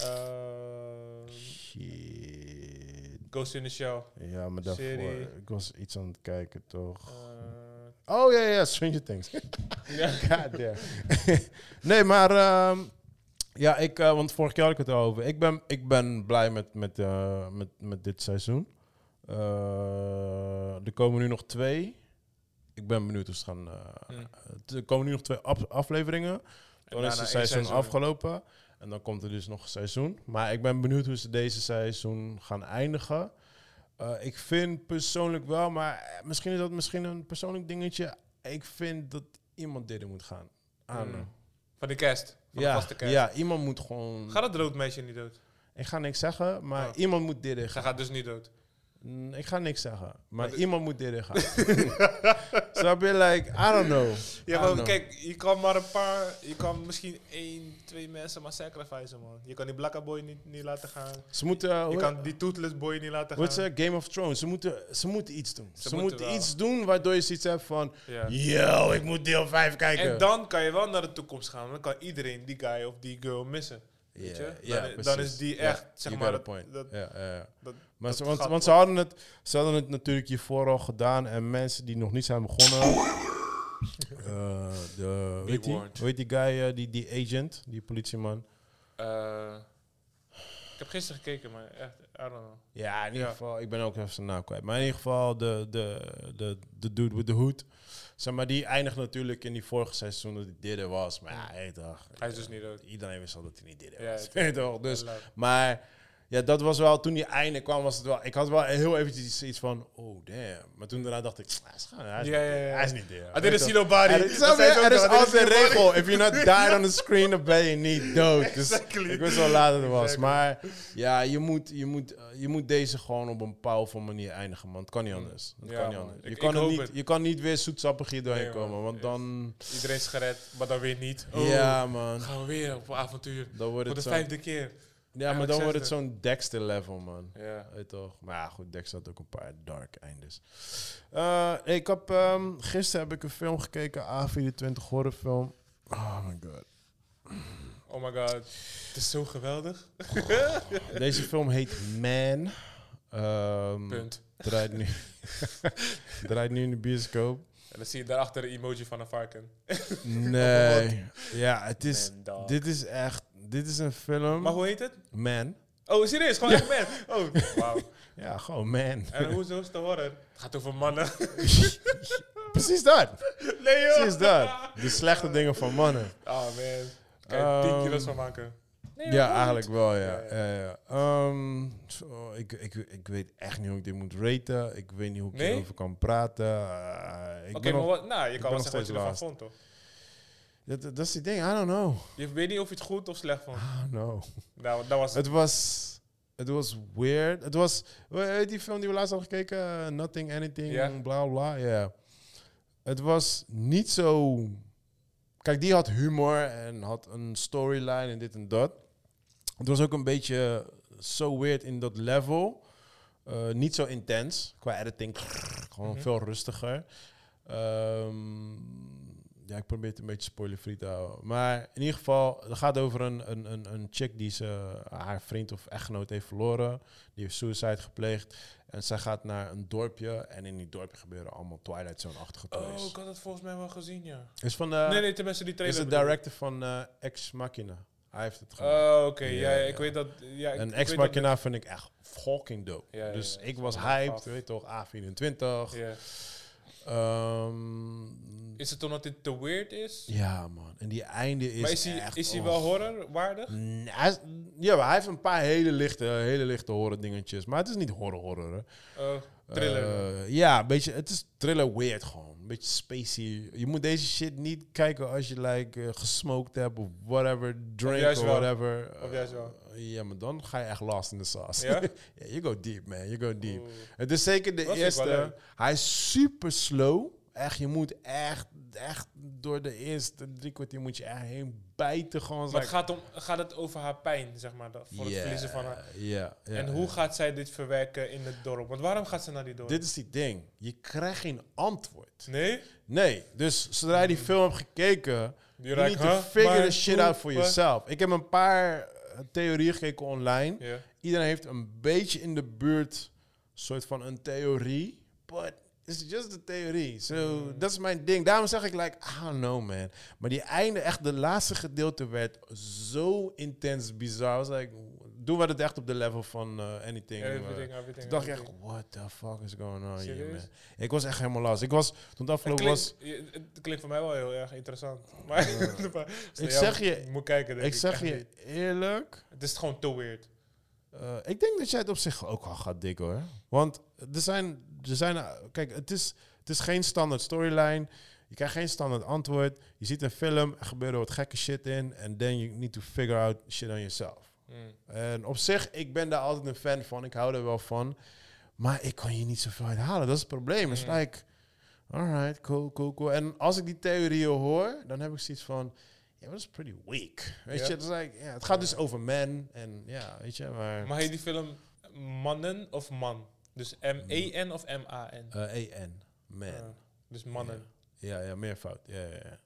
Eh, Shit. Ghost in the Shell. Ja, maar daarvoor... Serie. Ik was iets aan het kijken, toch? Oh, ja, ja. Stranger Things. ja. God damn. nee, maar... ehm, ja, ik... eh, want vorig jaar had ik het al over. Ik ben, ik ben blij met, met, eh, met, met dit seizoen. Eh, er komen nu nog twee. Ik ben benieuwd hoe ze gaan... eh, Hm. Er komen nu nog twee af- afleveringen. En Dan is daarna het één seizoen afgelopen. En dan komt er dus nog een seizoen. Maar ik ben benieuwd hoe ze deze seizoen gaan eindigen. Ik vind persoonlijk wel, maar misschien is dat misschien een persoonlijk dingetje. Ik vind dat iemand dit moet gaan. I don't Mm. know. Van de cast. Van de Ja, vaste ja, iemand moet gewoon... Gaat het roodmeisje niet dood? Ik ga niks zeggen, maar Oh. iemand moet dit Ze gaat dus niet dood. Mm, Ik ga niks zeggen, maar iemand moet dit gaan. Snap je? Like, I don't know. Ja, maar kijk, je kan maar een paar, je kan misschien één, twee mensen maar sacrificen, man. Je kan die Blacka Boy niet, niet laten gaan. Ze moeten... Je kan die Toothless Boy niet laten Wat gaan. ze? Game of Thrones. Ze moeten, ze moeten iets doen. Ze, Ze moeten, iets doen waardoor je zoiets hebt van... Yo, ik moet deel 5 kijken. En dan kan je wel naar de toekomst gaan. Dan kan iedereen die guy of die girl missen. Weet je? dan, is die echt, zeg you maar, dat, point. dat, dat- Maar ze, want, ze, hadden het, ze hadden het natuurlijk hiervoor al gedaan. En mensen die nog niet zijn begonnen... eh, de, weet die, heet die guy, eh, die, die agent, die politieman? Eh, ik heb gisteren gekeken, maar echt, I don't know. Ja, in ieder Ja. geval, ik ben ook even zijn naam kwijt. Maar in ieder geval, de, de, de, de dude with the hood. Zeg maar, die eindigt natuurlijk in die vorige seizoen dat hij dit was. Maar ja, hey, toch. Hij is dus niet dood. Iedereen wist al dat hij niet dit Ja, was. Weet je toch? Dus, maar ja, dat was wel, toen die einde kwam, was het wel... Ik had wel heel eventjes iets van, oh damn. Maar toen daarna dacht ik, hij is, gewoon- hij is, ja. Hij is niet there. I didn't see nobody. Er, is, altijd een regel. If you're not died on the screen, dan ben je niet dood. Dus ik wist wel laat dat het was. Exactly. Maar ja, je moet, je, moet, eh, je moet deze gewoon op een bepaalde manier eindigen, man. Het kan niet anders. Het Ja, kan niet anders. Je, Ik- kan ik niet, het. je kan niet weer zoetsappig hier doorheen Nee, komen, want dan... Iedereen is gered, maar dan weer niet. Oh, ja, man. gaan we weer op avontuur. Dan wordt Voor het de zo, vijfde keer. Ja, maar dan wordt het zo'n Dexter-level, man. Ja. Weet toch? Maar ja, goed, Dexter had ook een paar dark eindes. Eh, ik heb, ehm, gisteren heb ik een film gekeken, A24 horrorfilm. Oh my god. Oh my god. Het is zo geweldig. Deze film heet Man. Ehm, Punt. Draait nu, draait nu in de bioscoop. En dan zie je daarachter de emoji van een varken. Nee. Ja, het is... Dit is echt... Dit is een film... Maar hoe heet het? Man. Oh, serieus? Gewoon echt man. Oh, wauw. Ja, gewoon man. En hoe is het te horen? Het gaat over mannen. Precies dat. nee joh. Precies dat. De slechte dingen van mannen. Oh man. Kan je 10 Ehm, kilo's van maken? Nee, Ja, eigenlijk wel, ja. Ja, ja. ja, Ehm, ik, ik, ik weet echt niet hoe ik dit moet raten. Ik weet niet hoe ik Nee? hierover kan praten. Eh, ik Oké, maar wat, nou, je kan wel zeggen wat je ervan vond, toch? Dat, dat is die ding, I don't know. Je weet niet of je het goed of slecht vond. I don't know. Nou, dat was het. Het was... Het was weird. Het was... Hoe heet die film die we laatst hadden gekeken? Uh, Nothing, Anything, bla bla. Ja. Het was niet zo... Kijk, die had humor en had een storyline en dit en dat. Het was ook een beetje zo weird in dat level. Eh, niet zo intens qua editing. Gewoon Mhm. veel rustiger. Ehm, ja, ik probeer het een beetje spoilerfree te houden. Maar in ieder geval, het gaat over een, een, een, een chick die ze, haar vriend of echtgenoot heeft verloren. Die heeft suicide gepleegd. En zij gaat naar een dorpje. En in die dorpje gebeuren allemaal Twilight Zone-achtige Oh, toys. ik had het volgens mij wel gezien, ja. is van de, nee, nee, tenminste die is trailer. de bedoel ik. director van eh, Ex Machina. Hij heeft het gemaakt. Oh, oké. Ja, ja, ja. ik weet dat... Ja, ik- en Ex Machina vind ik echt fucking dope. Ja, dus ik was is hyped, weet je toch, A24. Ehm, Is het omdat dit te weird is? ja, man. En die einde is maar is hij, echt... is hij oh. wel horrorwaardig? Nee, hij is- ja, maar hij heeft een paar hele lichte, hele lichte horror dingetjes. Maar het is niet horror horror. hè. Oh, thriller. Eh, ja, een beetje, het is thriller weird gewoon. Een beetje spacey. Je moet deze shit niet kijken als je like, eh, gesmoked hebt of whatever, drink of wel. whatever. Of juist wel. Ja, maar dan ga je echt lost in the sauce. Ja? Yeah, you go deep, man. You go deep. Oeh. Het is zeker de Dat eerste. Hij is super slow. Echt, je moet echt, echt door de eerste drie kwartier moet je echt heen bijten. Gewoon Maar like- het gaat, om, gaat het over haar pijn, zeg maar, dat- voor het verliezen van haar. Ja, ja, en hoe gaat zij dit verwerken in het dorp? Want waarom gaat ze naar die dorp? Dit is die ding. Je krijgt geen antwoord. Nee? Nee, dus zodra je die film hebt gekeken, You you need to figure the shit out for yourself. Ik heb een paar theorieën gekeken online. Iedereen heeft een beetje in de buurt soort van een theorie, but it's just a theorie. So, Mm. dat is mijn ding. Daarom zeg ik like, I don't know man. Maar die einde, echt de laatste gedeelte werd zo intens bizar. I was like, doen we het echt op de level van eh, anything. eh, Everything, everything, toen dacht ik echt, everything. what the fuck is going on here, man? Ik was echt helemaal los. Ik was, toen het Het afgelopen was... het klinkt voor mij wel heel erg interessant. Maar Ik zeg je- moet kijken, denk Ik zeg je eerlijk... Het is gewoon te weird. Eh, ik denk dat jij het op zich ook al gaat dikken hoor. Want er zijn, er zijn kijk, het is, het is geen standaard storyline. Je krijgt geen standaard antwoord. Je ziet een film, er gebeuren wat gekke shit in. En then you need to figure out shit on yourself. Mm. En op zich, ik ben daar altijd een fan van. Ik hou er wel van. Maar ik kan hier niet zoveel uit halen. Dat is het probleem. Het is Mm. like, alright, cool, cool, cool. En als ik die theorieën hoor, dan heb ik zoiets van... Ja, dat is pretty weak. Weet je, het, is like, ja, het gaat dus over men. En ja, weet je, maar... Mag je die film mannen of man? Dus M-E-N of M-A-N? Eh, E-N. Man. Ja, dus mannen. Ja, ja, meervoud. Ja, ja, ja.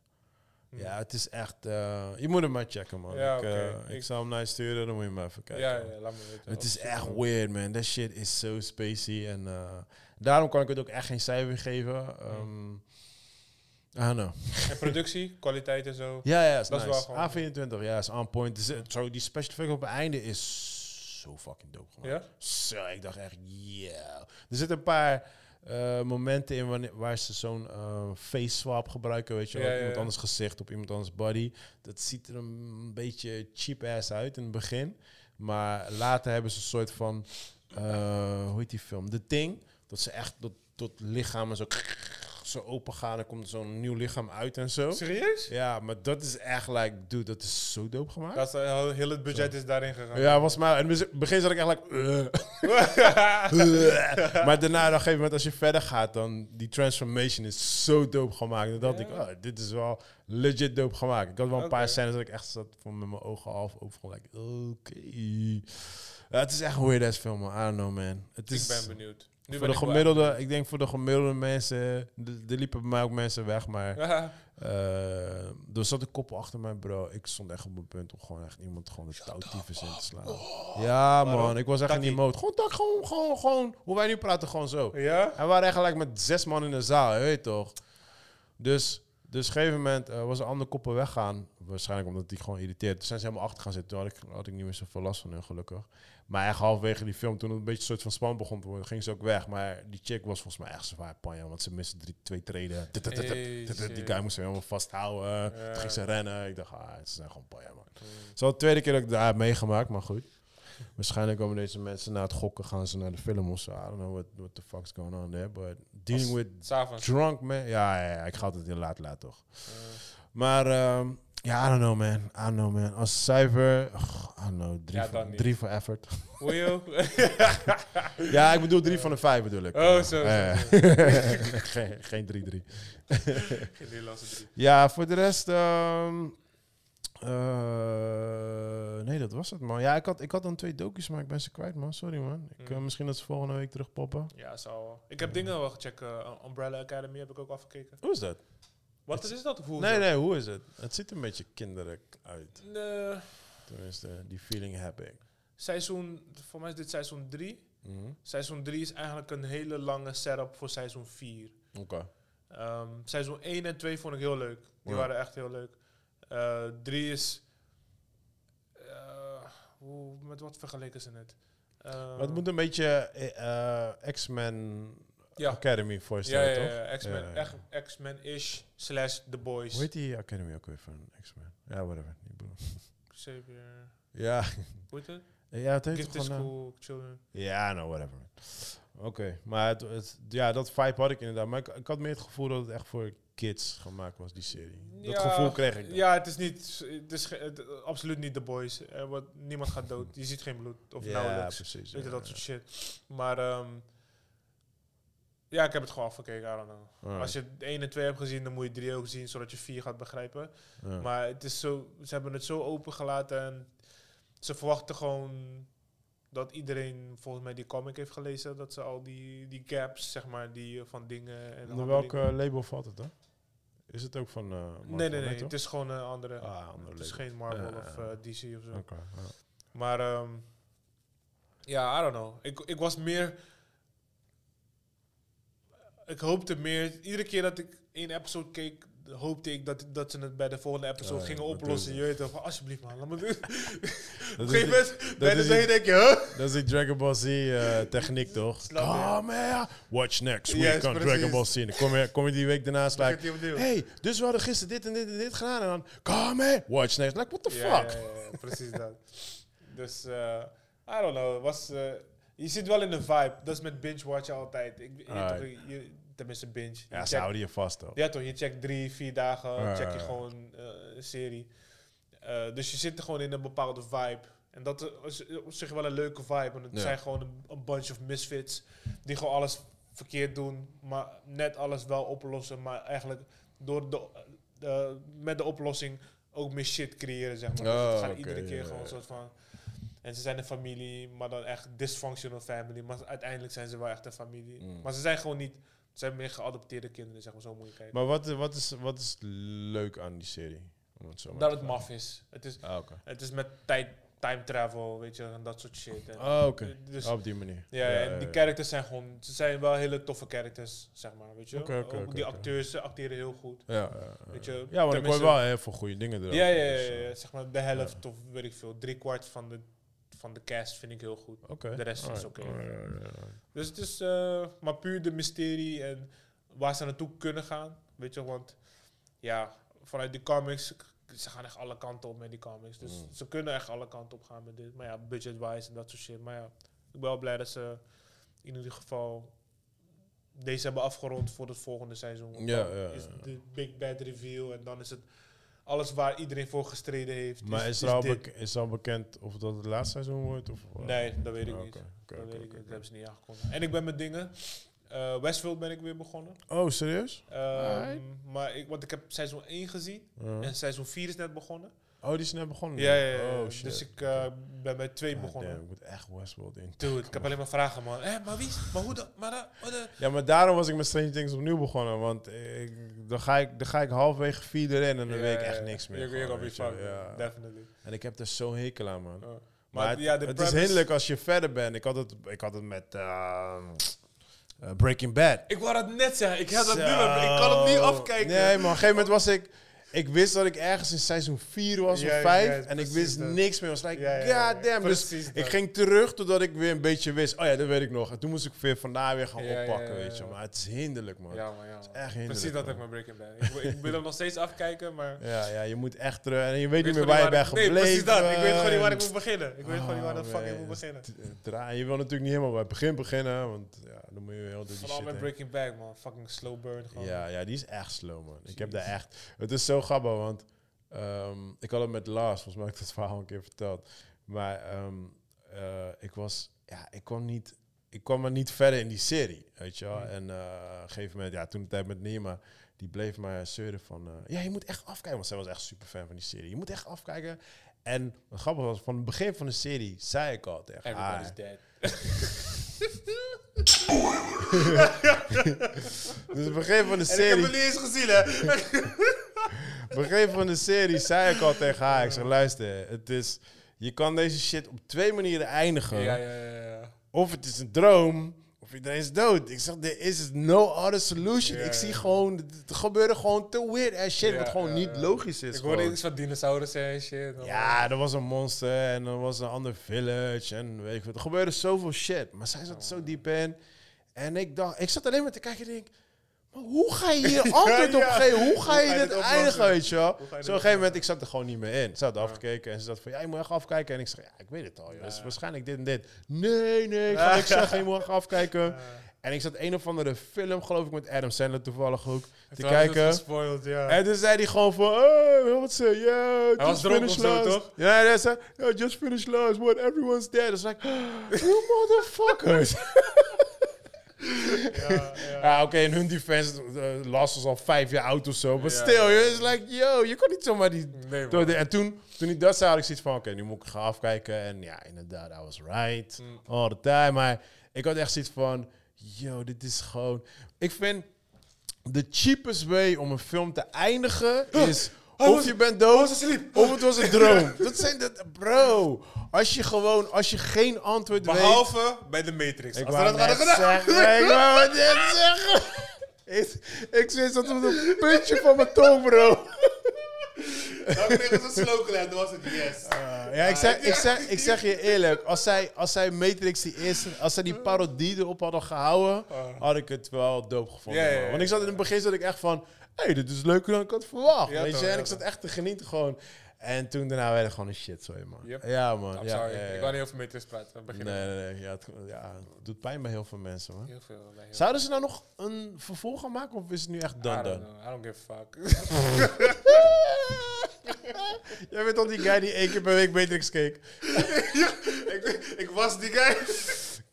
Hm. ja, het is echt... eh, je moet hem maar checken, man. Ja, ik, eh, ik, Ik- zal hem naar je sturen, dan moet je maar even kijken. ja, ja, laat me weten. Het is echt weird, man. That shit is so spacey. En eh, daarom kan ik het ook echt geen cijfer geven. Um, I don't know. En productie, kwaliteit en zo. Ja, ja, is Dat is nice. wel gewoon- A24, ja, is on point. Dus, zo, die special effect op het einde is zo fucking dope. Ja? Zo, ik dacht echt, yeah. Er zitten een paar eh, momenten in wanneer, waar ze zo'n eh, face swap gebruiken, weet je wel. Ja, op iemand ja. anders gezicht, op iemand anders body. Dat ziet er een beetje cheap ass uit in het begin. Maar later hebben ze een soort van, eh, hoe heet die film? The Thing. Dat ze echt tot, tot lichamen zo, zo open gaan. Er komt zo'n nieuw lichaam uit en zo. Serieus? Ja, maar dat is echt like, dude, dat is zo dope gemaakt. Dat is, eh, heel het budget is daarin gegaan. ja, was maar. In het begin zat ik echt like. "Ugh." maar daarna, op een gegeven moment, als je verder gaat, dan die transformation is zo dope gemaakt. Dan dacht Ja. ik, oh, dit is wel legit dope gemaakt. Ik had wel een paar scènes dat ik echt zat van met mijn ogen half open. Van like, oké. Ja, het is echt een weird ass film, man. I don't know, man. Het is, ik ben benieuwd. Nu voor de gemiddelde, ik denk voor de gemiddelde mensen, er liepen bij mij ook mensen weg, maar eh, er zat een koppel achter mij, bro. Ik stond echt op mijn punt om gewoon echt iemand gewoon de touwtyfus in te slaan. ja, man. Waarom? Ik was echt in die mode. Gewoon, tak, gewoon, gewoon, gewoon. Hoe wij nu praten, gewoon zo. ja? En we waren eigenlijk met zes man in de zaal, je weet toch? Dus, dus op een gegeven moment eh, was een ander koppel weggaan. Waarschijnlijk omdat die gewoon irriteerd. Toen zijn ze helemaal achter gaan zitten. Toen had ik, had ik niet meer zoveel last van hun, gelukkig. Maar echt halverwege die film, toen het een beetje een soort van span begon te worden, ging ze ook weg. Maar die chick was volgens mij echt zwaar panja, want ze miste drie, twee treden. Die guy moest ze helemaal vasthouden. Toen ging ze rennen. Ik dacht, ah, ze zijn gewoon panja, man. Mm. Zo de tweede keer dat ik daar heb meegemaakt, maar goed. Waarschijnlijk komen deze mensen na het gokken, gaan ze naar de film of zo. I don't know what, what the fuck's going on there. But dealing Als- with drunk man. Ja, ja, ja, ik ga altijd heel laat laat toch. Maar ehm, ja, I don't know man. I don't know man. Als cijfer, I don't know, drie, Ja, voor, drie voor effort. Ja, ik bedoel drie van de vijf bedoel ik. Oh, Eh, zo, zo, eh, zo. geen geen drie drie. Geen Nederlandse drie. Ja, voor de rest... ehm, eh, nee, dat was het man. Ja, ik had, ik had dan twee docu's, maar ik ben ze kwijt man. Sorry man. Ik, eh, Mm. misschien dat ze volgende week terugpoppen. Ja, zou wel. Ik heb dingen wel gecheckt. eh, Umbrella Academy heb ik ook afgekeken. Hoe is dat? Wat is dat? Hoe is Nee, dat? nee, hoe is het? Het ziet een beetje kinderlijk uit. Nee, Tenminste, die feeling heb ik. seizoen, voor mij is dit seizoen 3. Mhm. Seizoen 3 is eigenlijk een hele lange setup voor seizoen 4. Oké. Ehm, seizoen 1 en 2 vond ik heel leuk. Die Ja. waren echt heel leuk. 3 is hoe, met wat vergeleken ze het? Uh, het moet een beetje eh, eh, X-Men ja. Academy Ja, voorstellen, ja, toch? ja, X-Men, Ja, echt X-Men-ish slash The Boys. Hoe heet die Academy ook weer van X-Men? Ja, whatever. Xavier, Ja, hoe heet het? ja het heet toch gewoon... eh, School Children. Ja, nou, whatever. Oké, maar het, het- ja, dat vibe had ik inderdaad. Maar ik, ik had meer het gevoel dat het echt voor kids gemaakt was, die serie. Dat gevoel kreeg ik dan. Ja, het is niet, het is het- absoluut niet The Boys. Er wordt, niemand gaat dood. Je ziet geen bloed of Ja, nauwelijks. precies. Weet je, ja, dat soort shit. Maar ehm, ja, ik heb het gewoon afgekeken. I don't know. Alright. Als je 1 en 2 hebt gezien, dan moet je 3 ook zien, zodat je 4 gaat begrijpen. ja. Maar het is zo, ze hebben het zo open gelaten en ze verwachten gewoon dat iedereen volgens mij die comic heeft gelezen. Dat ze al die, die gaps, zeg maar, die eh, van dingen en Onder welk label valt het dan? Is het ook van eh Marvel, Nee, nee, nee. toch? Het is gewoon een andere. Ah, andere het is label. geen Marvel of eh, DC of zo. Oké, ja. Maar ehm, ja, I don't know. Ik, ik was meer. Ik hoopte meer. Iedere keer dat ik één episode keek, hoopte ik dat, dat ze het bij de volgende episode Oh gingen oplossen. Je weet toch, van, alsjeblieft man, laat me doen. Op een gegeven moment, bij de zee denk je, huh? Dat is die Dragon Ball Z eh, techniek, toch? Come here, watch next week Yes, on. Dragon Ball Z. Dan kom je, kom je die week daarnaast, like, hey, dus we hadden gisteren dit en dit en dit gedaan. En dan, come here, watch next. Like, what the fuck? precies dat. Dus, eh I don't know. Was, eh, je zit wel in de vibe. Dat is met binge-watchen altijd. Ik, je, tenminste binge. Je Ja, ze houden je vast, toch? Ja toch, je checkt drie, vier dagen, Ja, check je gewoon eh, een serie. Eh, dus je zit er gewoon in een bepaalde vibe. En dat is op zich wel een leuke vibe. Want het Ja. zijn gewoon een, een bunch of misfits die gewoon alles verkeerd doen, maar net alles wel oplossen. Maar eigenlijk door de, de- met de oplossing ook meer shit creëren, zeg maar. Dus Oh, het gaat iedere keer gewoon een soort van... En ze zijn een familie, maar dan echt dysfunctional family. Maar uiteindelijk zijn ze wel echt een familie. Mm. Maar ze zijn gewoon niet... Ze zijn meer geadopteerde kinderen, zeg maar. Zo moet je kijken. Maar wat, wat, is, wat is leuk aan die serie? Om het zo maar Dat het maf is. Het is, Ah, het is met tijd, time travel, weet je, en dat soort shit. En, Ah, oké. Dus, op die manier. ja, en die characters zijn gewoon, ze zijn wel hele toffe characters, zeg maar, weet je. Oké, Ook die acteurs, ze acteren heel goed. Ja. Weet je, ja, maar ik hoor wel heel veel goede dingen erover. Ja, ja, ja, dus, eh, ja, zeg maar de helft of weet ik veel, drie kwart van de, van de cast vind ik heel goed. De rest is oké. Dus het is eh, maar puur de mysterie en waar ze naartoe kunnen gaan, weet je, want ja, vanuit die comics, ze gaan echt alle kanten op met die comics. Dus Mm. ze kunnen echt alle kanten op gaan met dit. Maar ja, budget-wise en dat soort shit. Maar ja, ik ben wel blij dat ze in ieder geval deze hebben afgerond voor het volgende seizoen. Ja, is de big bad reveal en dan is het alles waar iedereen voor gestreden heeft. Maar is, er al dit. bek- is al bekend of dat het laatste seizoen wordt? Of, eh? Nee, dat weet ik Ah, niet. dat weet ik niet. Dat hebben ze niet aangekondigd. En ik ben met dingen. Eh, Westworld ben ik weer begonnen. Oh, serieus? Ehm, maar ik, want ik heb seizoen 1 gezien. En seizoen 4 is net begonnen. Oh, die is net begonnen? Ja, ja, ja. Oh, shit. dus ik eh, ben bij 2 Ah, begonnen. damn, ik moet echt Westworld in. Dude, ik heb alleen maar vragen, man. Hé, maar wie? Maar hoe dan? Maar dan? oh, Ja, maar daarom was ik met Stranger Things opnieuw begonnen. Want ik, dan, ga ik, dan ga ik halverwege vier erin en dan weet ik echt niks meer. Ja. Definitely. En ik heb er zo'n hekel aan, man. Oh. Maar, Maar, het, ja, de het is hinderlijk als je verder bent. Ik had het, ik had het met ehm, eh, Breaking Bad. Ik wou dat net zeggen. Ik, heb dat nu, Zo. ik kan het niet afkijken. Nee, maar op een gegeven moment was ik... Ik wist dat ik ergens in seizoen 4 was of ja, 5. ja, en ik wist dat. niks meer. was like, god damn. Dus ik dat. ging terug totdat ik weer een beetje wist. Oh ja, dat weet ik nog. En toen moest ik weer vandaar weer gaan oppakken, weet je. Maar het is hinderlijk, man. Ja, maar ja. Het is echt hinderlijk. Precies dat ik met Breaking Bad. Ik, ik wil hem nog steeds afkijken, maar... Ja, ja, je moet echt terug. En je weet niet meer waar je bent gebleven. Nee, precies dat. Ik weet gewoon niet waar ik moet beginnen. Ik weet gewoon niet waar Oh, de fuck ik man, moet beginnen. t- dra- Je wil natuurlijk niet helemaal bij het begin beginnen, want ja, dan moet je heel Vooral shit met. Breaking Bad, man. Fucking slow burn gewoon. Ja, ja, die is echt slow, man. Ik heb daar echt... Het is zo grappig, want ehm, ik had het met Lars, volgens mij heb ik dat verhaal een keer verteld. Maar ehm, eh, ik was... Ja, ik kwam niet... Ik kwam maar niet verder in die serie, weet je wel. Hmm. En eh, op een gegeven moment, ja, toen de tijd met Nima, die bleef maar zeuren van... eh, ja, je moet echt afkijken, want zij was echt super fan van die serie. Je moet echt afkijken. En wat grappig was, van het begin van de serie zei ik al tegen haar... Everybody's dead. Dus het begin van de En ik heb serie... hem niet eens gezien, hè. begin van de serie zei ik al tegen haar, ik zeg luister, het is, je kan deze shit op twee manieren eindigen. ja, ja, ja, ja. Of het is een droom, of iedereen is dood. Ik zeg, there is no other solution. Ik zie gewoon, er gebeurde gewoon te weird ass shit, wat gewoon niet logisch is. Ik hoorde gewoon. iets van dinosaurussen en shit. Ja, er was een monster en er was een ander village en weet ik wat. Er gebeurde zoveel shit, maar zij zat er zo diep in. En ik dacht, ik zat alleen maar te kijken en denk, maar hoe ga je hier antwoord op geven? Hoe ga Hoe je ga je dit eindigen, weet je wel? Hoe Zo op een gegeven moment, ik zat er gewoon niet meer in. Ze had afgekeken en ze zat van, ja, je moet echt afkijken. En ik zeg, ja, ik weet het al, joh. Het is Ja. waarschijnlijk dit en dit. Nee, nee, ik ga niks zeggen, je moet echt afkijken. En ik zat een of andere film, geloof ik, met Adam Sandler toevallig ook, te kijken. Gespoild, ja. En toen zei hij gewoon van, hey, wat ze, yeah, just finish zo, last. toch? Ja, hij zei, yeah, just finish last, what, everyone's dead. It's like, you motherfuckers. Ja, ja. ja, oké, in hun defense, uh, Last was al vijf jaar oud of zo. Maar ja. it's like, yo, je kon niet zomaar die... Nee, door de- en toen, toen ik dat zei, had ik zoiets van, oké, nu moet ik gaan afkijken. En ja, inderdaad, I was right. Mm. All the time. Maar ik had echt zoiets van, yo, dit is gewoon... Ik vind, de cheapest way om een film te eindigen is... Of was- je bent dood, of het was een droom. Dat zijn de... Bro, als je gewoon... Als je geen antwoord weet... Behalve bij de Matrix. Ik Als wou dat net zeggen, ik wou het net zeggen. Ik, ik zit tot op het puntje van mijn tong, bro. Dan kreeg het een slogan en dan was het yes. Ja, ik zeg, ik, zeg, ik zeg je eerlijk, als zij, als zij Matrix die eerste, als zij die parodie erop hadden gehouden, had ik het wel dope gevonden. Ja, ja, ja. Want ik zat in het begin zat ik echt van, hey, dit is leuker dan ik had verwacht. Ja, weet toch, je? En ja, ik zat echt te genieten gewoon. En toen daarna werd het gewoon een shit, sorry man. Yep. Ja man. I'm ja, sorry, ik wou niet over Matrix praten. We Nee, nee, nee. Ja, het, ja, het doet pijn bij heel veel mensen man. Heel veel. heel Zouden ze nou nog een vervolg gaan maken of is het nu echt I done don't done? know. I don't give a fuck. Jij bent al die guy die één keer per week Matrix keek. ik, ik was die guy.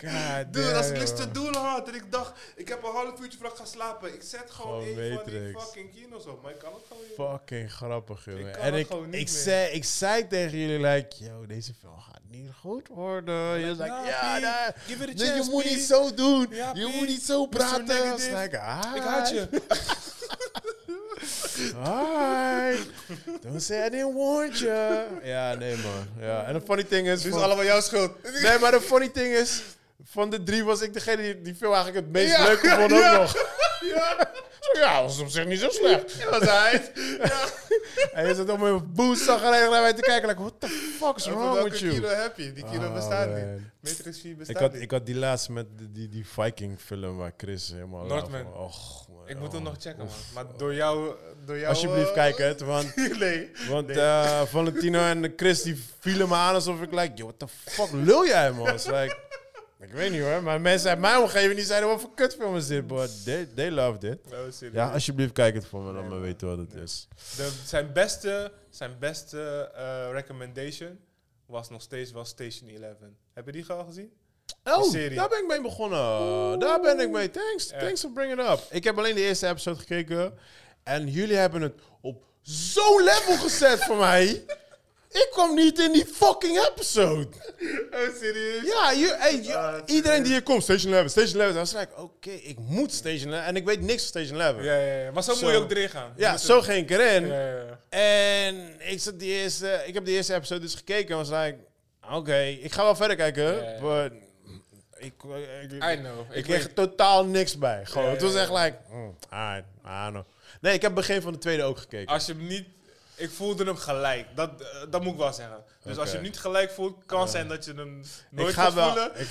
God Dude, als ik niks te doen had en ik dacht, ik heb een half uurtje voordat ik ga slapen. Ik zet gewoon een van die fucking kino's op, maar ik kan het gewoon niet. Fucking grappig, jongen. En het ik, ik, zei, ik zei tegen jullie, like, yo, deze film gaat niet goed worden. Je was like, nah, ja, nah, give it a nee, je chance, moet niet zo doen. Ja, je moet niet zo praten. Like, ah, Ik haat je. Hi. Don't say I didn't warn you. Ja, nee, man. Ja. En de funny thing is... Het is allemaal jouw schuld. Nee, maar de funny thing is... Van de drie was ik degene die die film eigenlijk het meest Ja, leuk vond ook ja. nog. Ja, dat was op zich niet zo slecht. Dat was hij. En je zat op mijn boost zagrijnig naar mij te kijken. Like, what the fuck is wrong welke with you? kilo heb je? Die kilo Oh, bestaat man. niet. Matrix 4 bestaat Ik had, niet. ik had die laatst met die, die, die Viking film waar Chris helemaal... Northman. Och, man, ik moet hem nog checken, man. Maar door jou... Door jou Alsjeblieft, eh, kijk het. Want, nee. want Nee. eh, Valentino en Chris die vielen me aan alsof ik like... Yo, what the fuck lul jij, man? It's like, ik weet niet hoor, maar mensen uit mijn omgeving die zeiden... Wat voor kutfilm is dit? But they, they loved it. Oh. Ja, alsjeblieft, kijk het voor me. Laat Nee, me weten wat het Nee. is. De, zijn beste, zijn beste eh, recommendation was nog steeds wel Station 11. Heb je die al gezien? Oh, daar ben ik mee begonnen. Daar ben ik mee. Thanks, thanks for bringing it up. Ik heb alleen de eerste episode gekeken. En jullie hebben het op zo'n level gezet voor mij. Ik kwam niet in die fucking episode. Oh, serieus? Ja, je, hey, je- Ah, iedereen die hier komt, Station 11, Station 11. Dan was ik, like, oké, ik moet Station 11. En ik weet niks van Station 11. Ja, ja, ja. Maar zo, moet je ook erin gaan. Je Ja, zo ging ik erin. Ja, ja, ja. En ik, zat die eerste, ik heb die eerste episode dus gekeken en was like, oké, ik ga wel verder kijken. But ik, ik, I know. ik Ik kreeg totaal niks bij. Gewoon, het was echt like, mm, I don't know. Nee, ik heb het begin van de tweede ook gekeken. Als je hem niet... Ik voelde hem gelijk. Dat, eh, dat moet ik wel zeggen. Dus als je hem niet gelijk voelt, kan zijn dat je hem nooit ik ga gaat wel, voelen. ik,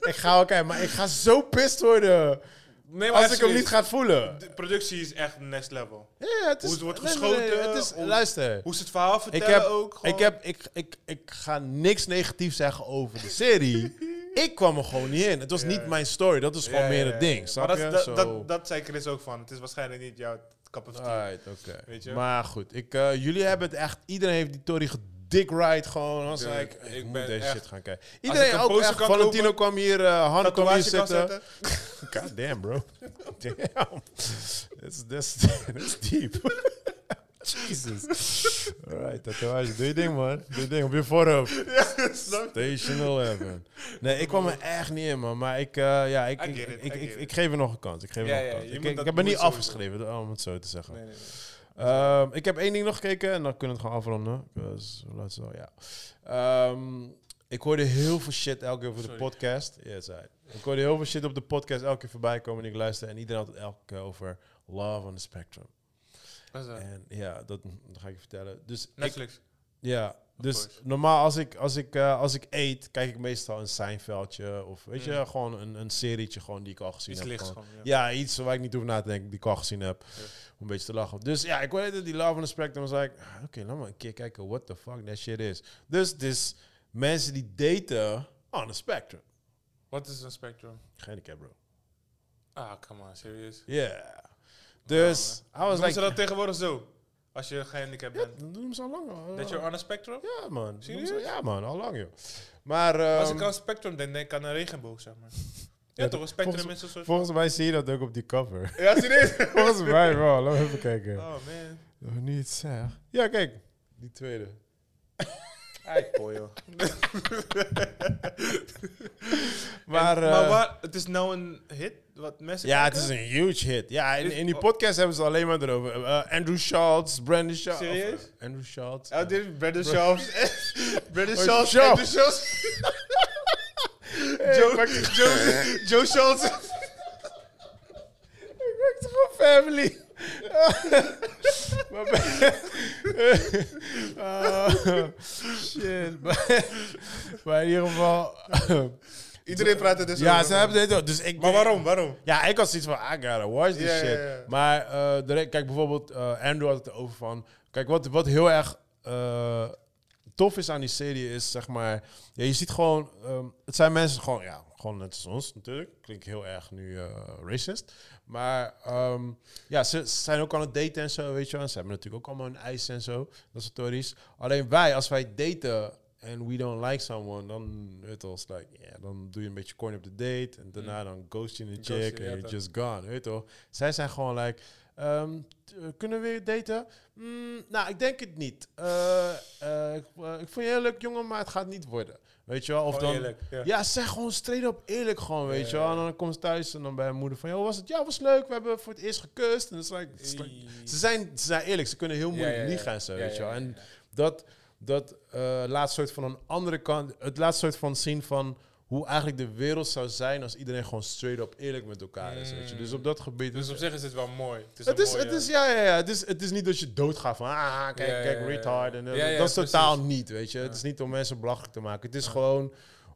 ik ga wel kijken, maar ik ga zo pissed worden Nee, maar als ik hem niet ga voelen. De productie is echt next level. Ja, het is, Hoe het wordt nee, nee, nee, geschoten, het is, hoe- luister, Hoe ze het verhaal vertellen ik heb, ook. Gewoon. ik, heb ik, ik, ik ga niks negatiefs zeggen over de serie. ik kwam er gewoon niet in. Het was Ja, niet mijn story. Dat is gewoon Ja, meer het ding. maar je? dat, dat, dat, dat zei Chris ook van. Het is waarschijnlijk niet jouw cup of tea. Right, oké. Weet je? Maar goed, ik, eh, jullie hebben het echt... Iedereen heeft die Tory gedick right gewoon. Als ik, ik, ik moet deze shit gaan kijken. Iedereen een ook echt. Valentino kwam hier, uh, Han kwam hier zitten. God damn, bro. damn. That's, that's, that's deep. Jesus. Alright, tatoeage. Doe je ding, man. Doe je ding op je voorhoofd. Station 11. Nee, ik kwam er echt niet in, man. Maar ik, eh, ja, ik, ik, it, ik, ik, geef er nog een kans. Ik geef er Ja, nog een kans. Ik, heb er niet afgeschreven, om het zo te zeggen. Nee, nee, nee. Ehm, ik heb één ding nog gekeken en dan kunnen we het gewoon afronden. Dus, laten we zo, ja. Ehm, Ik hoorde heel veel shit elke keer over de podcast. Ja, yes, Ik hoorde heel veel shit op de podcast elke keer voorbij komen en ik luister. En iedereen had het elke keer over Love on the Spectrum. Dat? En ja, dat, dat ga ik je vertellen. Dus ik, Netflix. ja, dus normaal als ik, als, ik, eh, als ik eet, kijk ik meestal een Seinfeldje. Of weet je, Mm. gewoon een, een serietje gewoon die ik al gezien Iets heb. lichts gewoon. gewoon. Ja. Ja, iets waar ik niet hoef na te denken, die ik al gezien heb. Ja. Om een beetje te lachen. Dus ja, ik hoorde die Love on the Spectrum. was like, ah, oké, laat maar een keer kijken what the fuck that shit is. Dus, dus mensen die daten on the spectrum. Wat is een spectrum? Gehandicap, bro. Ah, come on, serieus. Yeah. Dus, I was Doen ze dat tegenwoordig zo? Als je gehandicapt Ja, bent. dat doen ze al lang. al. Dat je on a spectrum? Ja, man. Serieus? Ja, man. Al lang, joh. Maar... Als ehm, ik aan spectrum denk, denk ik aan een regenboog, zeg maar. Ja, Ja, toch? Een spectrum volgens- is een soort... Volgens mij zie je dat ook op die cover. Ja, serieus? volgens mij wel. Laten we even kijken. Oh, man. Nog niet zeg. Ja, kijk. Die tweede. Ai, joh. Maar, En- eh, maar waar, het is nou een hit? Wat mensen Ja, het is een huge hit. Ja, in, in die podcast hebben ze alleen maar erover. Uh, Andrew Schultz, Brandon Schultz. of, Serieus? uh, Andrew Schultz. Oh, dit is Brandon Schultz. Brandon Oh, Schultz. Schultz. Andrew Schultz. Joe, Joe, Joe Schultz. Ik werk toch gewoon family. Maar bij- Ah, shit. Maar, maar in ieder geval... Iedereen praat het dus ja, over. ze hebben dit ook. Dus ik Maar waarom? Waarom? Ja, ik had zoiets van, I gotta watch this shit. ja. Maar eh, kijk, bijvoorbeeld, eh, Andrew had het erover van... Kijk, wat, wat heel erg eh, tof is aan die serie is, zeg maar... Ja, je ziet gewoon... ehm, het zijn mensen gewoon, ja, gewoon net als ons natuurlijk. Klinkt heel erg nu eh, racist. Maar ehm, ja, ze, ze zijn ook aan het daten en zo, weet je wel. Ze hebben natuurlijk ook allemaal een eis en zo. Dat is stories. Alleen wij, als wij daten en we don't like someone, dan, wel, is like, yeah, dan doe je een beetje corny op de date. En daarna dan ghost je een chick en you're toch. just gone, weet wel. Zij zijn gewoon like, ehm, eh, kunnen we daten? Mm, nou, ik denk het niet. Eh, eh, ik, ik vond je heel leuk, jongen, maar het gaat niet worden. Weet je wel? Of dan, eerlijk. Ja. ja, zeg gewoon straight up eerlijk gewoon, weet je wel. En dan komt ze thuis en dan bij haar moeder van... Joh, was het? Ja, was leuk. We hebben voor het eerst gekust. En het is like, ze, zijn, ze zijn eerlijk. Ze kunnen heel moeilijk liegen en zo, weet je wel. En dat, dat eh, laat soort van een andere kant... Het laat soort van zien van hoe eigenlijk de wereld zou zijn... als iedereen gewoon straight up eerlijk met elkaar is, weet je. Dus op dat gebied... Dus op zich is het wel mooi. Het is, het is, mooie- het is, ja, ja, ja. Het is, het is niet dat je doodgaat van, ah, kijk, Ja, kijk, ja, retard. En, eh, Ja, dat is precies. totaal niet, weet je. Het is niet om mensen belachelijk te maken. Het is gewoon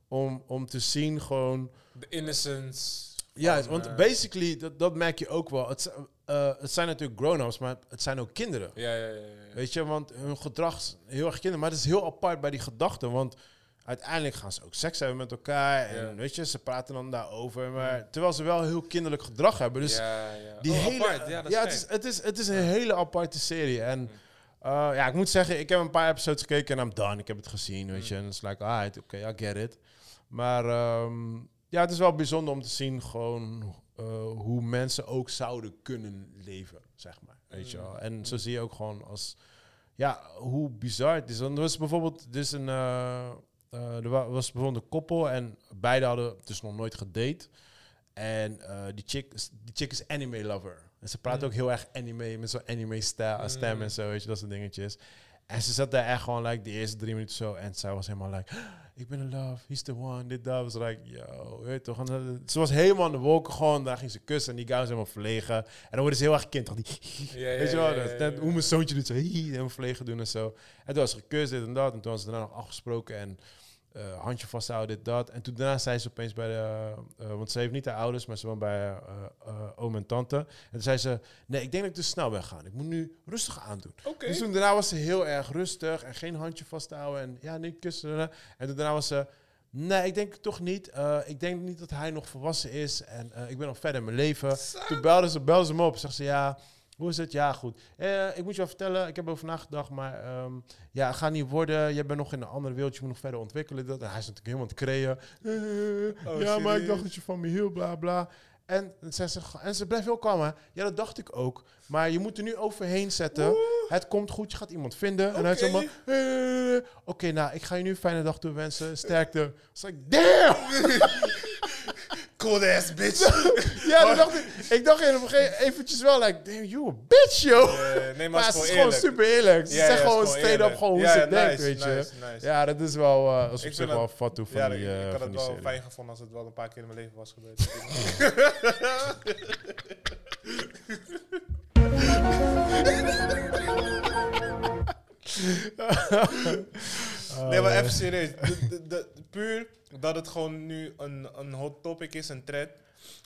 om, om te zien gewoon... De innocence. Ja, van, want eh, basically, dat, dat merk je ook wel. Het, eh, het zijn natuurlijk grown-ups, maar het zijn ook kinderen. Ja, ja, ja. Weet je, want hun gedrag is heel erg kinderlijk. Maar het is heel apart bij die gedachten, want uiteindelijk gaan ze ook seks hebben met elkaar. En Ja. weet je, ze praten dan daarover. Maar terwijl ze wel heel kinderlijk gedrag hebben. Dus ja, ja. die Oh, hele, apart. Ja, dat is het, is, het, is, het is een hele aparte serie. En eh, ja, ik moet zeggen, ik heb een paar episodes gekeken en I'm done. Ik heb het gezien, weet je. En het is like, ah, oké, I get it. Maar ehm, ja, het is wel bijzonder om te zien gewoon eh, hoe mensen ook zouden kunnen leven, zeg maar. Weet je wel. En zo zie je ook gewoon als, ja, hoe bizar het is. Want er was bijvoorbeeld, dus een, eh, eh, er wa- was bijvoorbeeld een koppel en beide hadden dus nog nooit gedate. En eh, die, chick, is- die chick is anime lover. En ze praat Mm. ook heel erg anime, met zo'n anime stijl, stem Mm. en zo, weet je, dat soort dingetjes. En ze zat daar echt gewoon, like, de eerste drie minuten zo. En zij was helemaal like, ik ben in love, he's the one, dit, dat. was like, yo, weet toch. En, eh, ze was helemaal aan de wolken gewoon, daar ging ze kussen. En die guy was helemaal verlegen. En dan worden ze heel erg kind, die, Ja, ja, weet je wel, ja, dat, hoe mijn zoontje doet, zo, helemaal verlegen doen en zo. En toen was ze gekust, dit en dat. En toen was ze daarna nog afgesproken en eh, handje vasthouden, dit, dat. En toen daarna zei ze opeens bij de... eh, want ze heeft niet haar ouders, maar ze woont bij eh, oom en tante. En toen zei ze, nee, ik denk dat ik te snel ben gaan. Ik moet nu rustig aandoen. Oké. Dus toen daarna was ze heel erg rustig en geen handje vasthouden. En ja, nee, kussen. En toen daarna was ze... Nee, ik denk toch niet. Ik denk niet dat hij nog volwassen is. En ik ben nog verder in mijn leven. Toen belde ze, belde ze hem op. Zegt ze, ja, hoe is het? Ja, goed. Eh, ik moet je wel vertellen, ik heb over nagedacht. Maar ehm, ja, het gaat niet worden. Je bent nog in een andere wereld. Je moet nog verder ontwikkelen. Dat. En hij is natuurlijk helemaal aan het creëren. Eh, Oh, ja, maar ik dacht dat je van me hield, bla, bla. En, ze, ze, en ze blijft heel kalm, hè. Ja, dat dacht ik ook. Maar je moet er nu overheen zetten. Het komt goed, je gaat iemand vinden. En hij zegt maar... eh, Oké, nou, ik ga je nu een fijne dag toewensen. Sterkte. It's like, damn! cold ass bitch. Ja, dacht ik, ik dacht in het begin eventjes wel, like, damn, you a bitch, yo. Eh, nee, maar het is gewoon eerlijk. super eerlijk. Ze het is gewoon straight up gewoon hoe ze denkt, nice, weet je. nice. Ja, dat is wel, eh is op Ik vind wel fat toe van Ja, die, ik, eh, ik had van het wel serie. fijn gevonden als het wel een paar keer in mijn leven was gebeurd. nee, maar even serieus. De, de, de- puur dat het gewoon nu een, een hot topic is, een trend,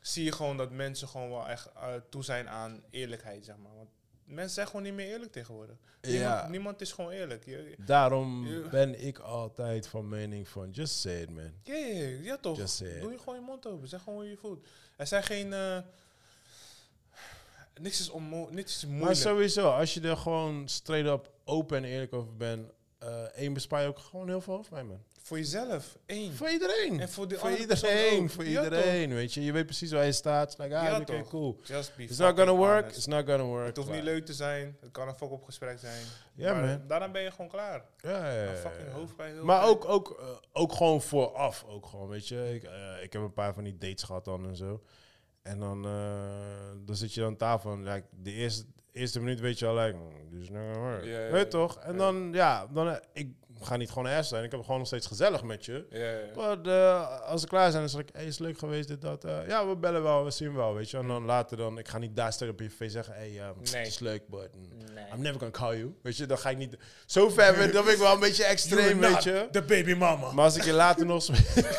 zie je gewoon dat mensen gewoon wel echt eh, toe zijn aan eerlijkheid, zeg maar. Want mensen zijn gewoon niet meer eerlijk tegenwoordig. Niemand, Ja. niemand is gewoon eerlijk. Je- Daarom ben ik altijd van mening van, just say it, man. Ja, toch. Just say it. Doe je gewoon je mond open. Zeg gewoon hoe je voelt. Er zijn geen... eh, niks is, onmo niks is moeilijk. Maar sowieso, als je er gewoon straight up open en eerlijk over bent, eh één bespaar je ook gewoon heel veel hoofdpijn, man. Voor jezelf. Één. Voor iedereen. En voor de voor iedereen, voor Ja, iedereen, weet je. Je weet precies waar je staat. Like, ah, Ja, oké, toch. cool. Just be It's not gonna work, honest. it's not gonna work. Het hoeft niet leuk te zijn. Het kan een fuck-up gesprek zijn. Ja, maar man. Daarna ben je gewoon klaar. Ja, ja, ja, fucking hoofdpijn. Maar pijn. ook, ook, eh, ook gewoon vooraf, ook gewoon, weet je. Ik, eh, ik heb een paar van die dates gehad dan en zo. En dan, eh, dan zit je dan aan tafel en like, de eerste, eerste minuut weet je al, like, mm, this is not gonna work. Ja, ja, Weet toch? En dan, ja, dan, ik ga niet gewoon erg zijn. Ik heb gewoon nog steeds gezellig met je. Ja, ja. Maar eh, als we klaar zijn, dan zeg ik, hey, is het leuk geweest, dit, dat. eh, ja, we bellen wel, we zien wel, weet je. En dan later dan, ik ga niet daar stuk op je face zeggen, hey, um, Nee. het is leuk, but mm, Nee. I'm never gonna call you. Weet je, dan ga ik niet... Zo ver, ben- dan ben ik wel een beetje extreem, weet je. De baby mama. Maar als ik je later nog spreek...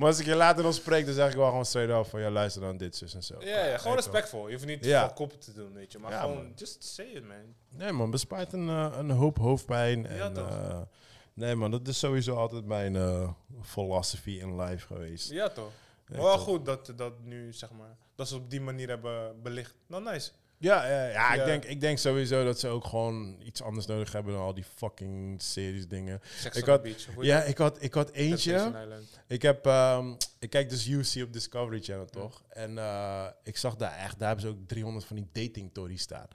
maar als ik je later nog spreek, dan zeg ik wel gewoon straight off van... Ja, luister dan dit, zus en zo. Ja, ja, gewoon respectvol. Je hoeft niet Ja. van koppen te doen, weet je. Maar Ja, gewoon, man. just say it, man. Nee man, bespaart een, eh, een hoop hoofdpijn. Ja, en, toch? eh, nee man, dat is sowieso altijd mijn eh philosophy in life geweest. Ja, toch. Ja, Maar wel toch. goed dat dat nu, zeg maar, dat ze op die manier hebben belicht. Nou, nice. Ja, ja. Ik, denk, ik denk sowieso dat ze ook gewoon iets anders nodig hebben dan al die fucking series dingen. Sex Ik had- beach. Ja, ik had, ik had eentje. Ik heb, ehm, ik kijk dus UC op Discovery Channel, toch? En eh, ik zag daar echt, daar hebben ze ook 300 van die dating tories staan.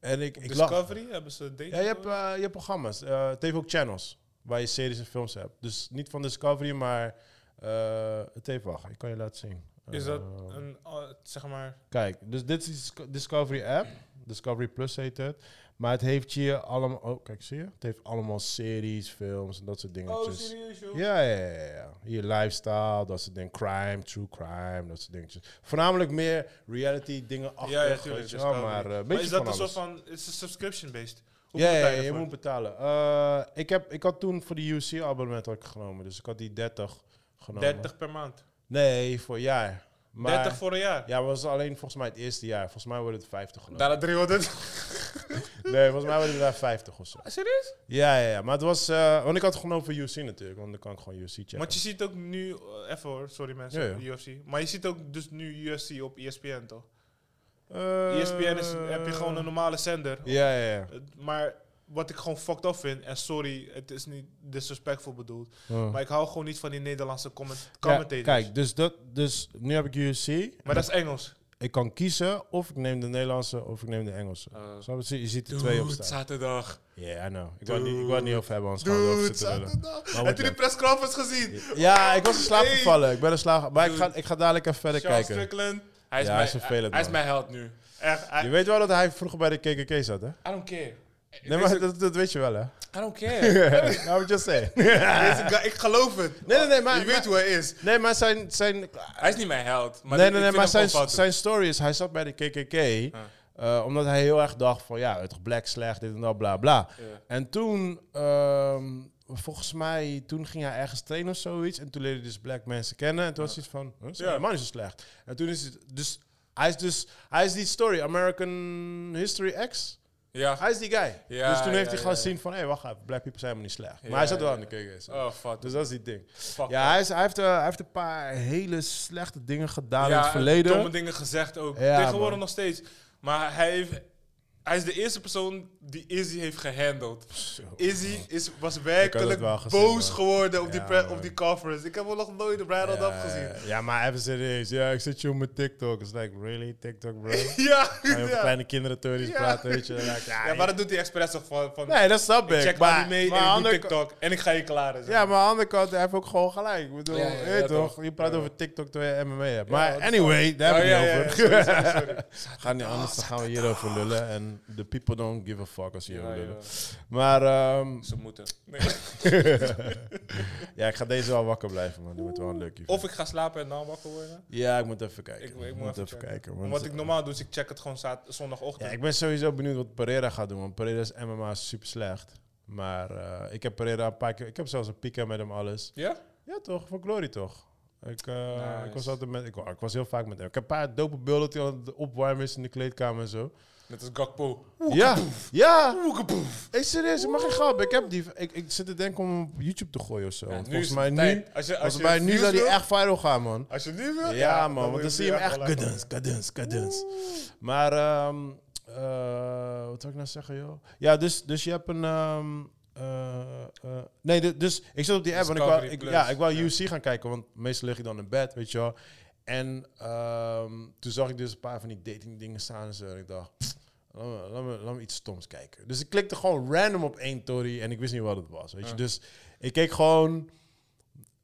En ik, Op ik Discovery hebben ze dating. ja, je hebt, eh, je hebt programma's. Het heeft ook channels waar je series en films hebt. Dus niet van Discovery, maar het heeft wacht. Ik kan je laten zien. Is dat Eh, een, oh, zeg maar, Kijk, dus dit is Disco- Discovery app. Discovery Plus heet het. Maar het heeft hier allemaal... Oh, kijk, zie je? Het heeft allemaal series, films en dat soort dingetjes. serieus joh? Ja, ja, ja, ja. Hier lifestyle, dat soort dingen. Crime, true crime, dat soort dingetjes. Voornamelijk meer reality dingen achter. Ja, ja, tuurlijk. je Discovery. maar eh, is dat een soort van, is het subscription-based? Ja, ja, ja, je moet betalen. Eh, ik, heb, ik had toen voor de UC-abonnement genomen. Dus ik had die 30 genomen. 30 per maand. Nee, voor een jaar. Maar, 30 voor een jaar. Ja, maar was alleen volgens mij het eerste jaar. Volgens mij wordt het 50 genomen. Daarna 300. Nee, volgens mij worden het daar 50 of zo. Serieus? Ja, ja, ja. Maar het was... eh, want ik had het genomen voor UC natuurlijk. Want dan kan ik gewoon UC checken. Want je ziet ook nu, eh, even hoor, sorry mensen, Ja, ja. UFC. Maar je ziet ook dus nu UFC op ESPN toch? Eh, ESPN is, heb je gewoon een normale zender. Ja, ja, ja. Maar wat ik gewoon fucked up vind, en sorry, het is niet disrespectful bedoeld. Maar ik hou gewoon niet van die Nederlandse comment Ja, commentators. kijk, dus, dat, dus nu heb ik USC. maar dat is Engels. Ik kan kiezen of ik neem de Nederlandse of ik neem de Engelse. Snap je? Je ziet er twee op staan. zaterdag. Ja, yeah, I know. Ik wou, het niet, ik wou het niet over hebben, anders gaan we Dude, zitten lullen. zaterdag. Maar Heb je die press conference gezien? Ja, ik was in slaap gevallen. Ik ben in slaap Maar ik ga, ik ga dadelijk even verder Charles kijken. Strickland. Hij is, Ja, mijn, hij is vervelend, hij is mijn held nu. Echt, Je weet wel dat hij vroeger bij de KKK zat, hè? I don't care. Nee, maar dat, dat weet je wel, hè? I don't care. nou, just guy, ik geloof het. Nee, nee, nee, maar- Je weet hoe hij is. Nee, maar zijn... zijn Hij is niet mijn held. Maar nee, nee, nee, maar zijn, zijn story is... Hij zat bij de KKK... eh, omdat hij heel erg dacht van... Ja, het black slecht, dit en dat, bla, bla. En toen... ehm, volgens mij... Toen ging hij ergens trainen of zoiets. En toen leerde hij dus black mensen kennen. En toen was hij van... Huh, is zo slecht. En toen is het... Dus... Hij is dus... Hij is die story. American History X. Ja. Hij is die guy. Ja, dus toen ja, heeft hij ja, gewoon ja. zien van... Hé, hey, wacht even. Black people zijn helemaal niet slecht. Ja, maar hij zat wel ja, aan de zo. Oh, fuck. Dus dat is die ding. Fuck Ja, hij, is, hij, heeft, eh, hij heeft een paar hele slechte dingen gedaan in het ja, verleden. domme dingen gezegd ook. Ja, Tegenwoordig man. nog steeds. Maar hij heeft... Hij is de eerste persoon die Izzy heeft gehandeld. Zo. Izzy is, was werkelijk gezien, boos geworden op, die Ja, op die conference. Ik heb hem nog nooit op Ride ja, gezien. Ja, maar even serieus. Ja, ik zit je op mijn TikTok. It's like, really? TikTok, bro? Ja, Ga je ja. kleine kinderen theories praten, weet je? Like, ja, ja, maar dat doet hij expres toch van, van Nee, dat snap ik. check maar, mee maar en ik de TikTok en ik ga je klaren. Ja, maar aan de andere kant, hij heeft ook gewoon gelijk. Ik bedoel, je toch? Je praat over TikTok terwijl je MMA hebt. Maar is anyway, daar hebben we het over. Gaan niet anders, dan gaan we hierover lullen. En the people don't give a fuck als je Ja, ja. Maar ehm, Ze moeten. Nee. ja, ik ga deze wel wakker blijven, man. Dat wordt wel een leuk event. Of ik ga slapen en dan wakker worden. Ja, ik moet even kijken. Ik, ik, moet even, kijken. want- Wat ik normaal doe, is ik check het gewoon zondagochtend. Ja, ik ben sowieso benieuwd wat Pereira gaat doen. Want Pereira's MMA is super slecht. Maar eh, ik heb Pereira een paar keer... Ik heb zelfs een piek met hem alles. Ja? Ja, toch? Voor Glory toch? Ik, eh, Nice. ik was altijd met... Ik, ik was heel vaak met hem. Ik heb een paar dope beelden dat hij aan het opwarmen is in de kleedkamer en zo. Net als Gakpo. Ja, ja. Hey, serieus, ik mag geen grap. Ik heb die... Ik, ik zit te denken om op YouTube te gooien of zo. Want volgens mij nu... Als je, als Volgens je mij nu views zou die wil- echt viral gaan, man. Als je nu wil? Ja, man, want je dan zie je hem echt cadence, cadence, cadence. Maar, ehm, eh, wat wil ik nou zeggen, joh? Ja, dus, dus je hebt een... ehm, eh, eh, nee, du- dus ik zit op die app en ik wou, Discovery ik, Plus, ja, ik wou ja. UC gaan kijken, want meestal lig ik dan in bed, weet je wel. En ehm, toen zag ik dus een paar van die dating dingen staan en zo. En ik dacht, laat me, laat, me, laat me iets stoms kijken. Dus ik klikte gewoon random op één Tory en ik wist niet wat het was, weet je. Dus ik keek gewoon...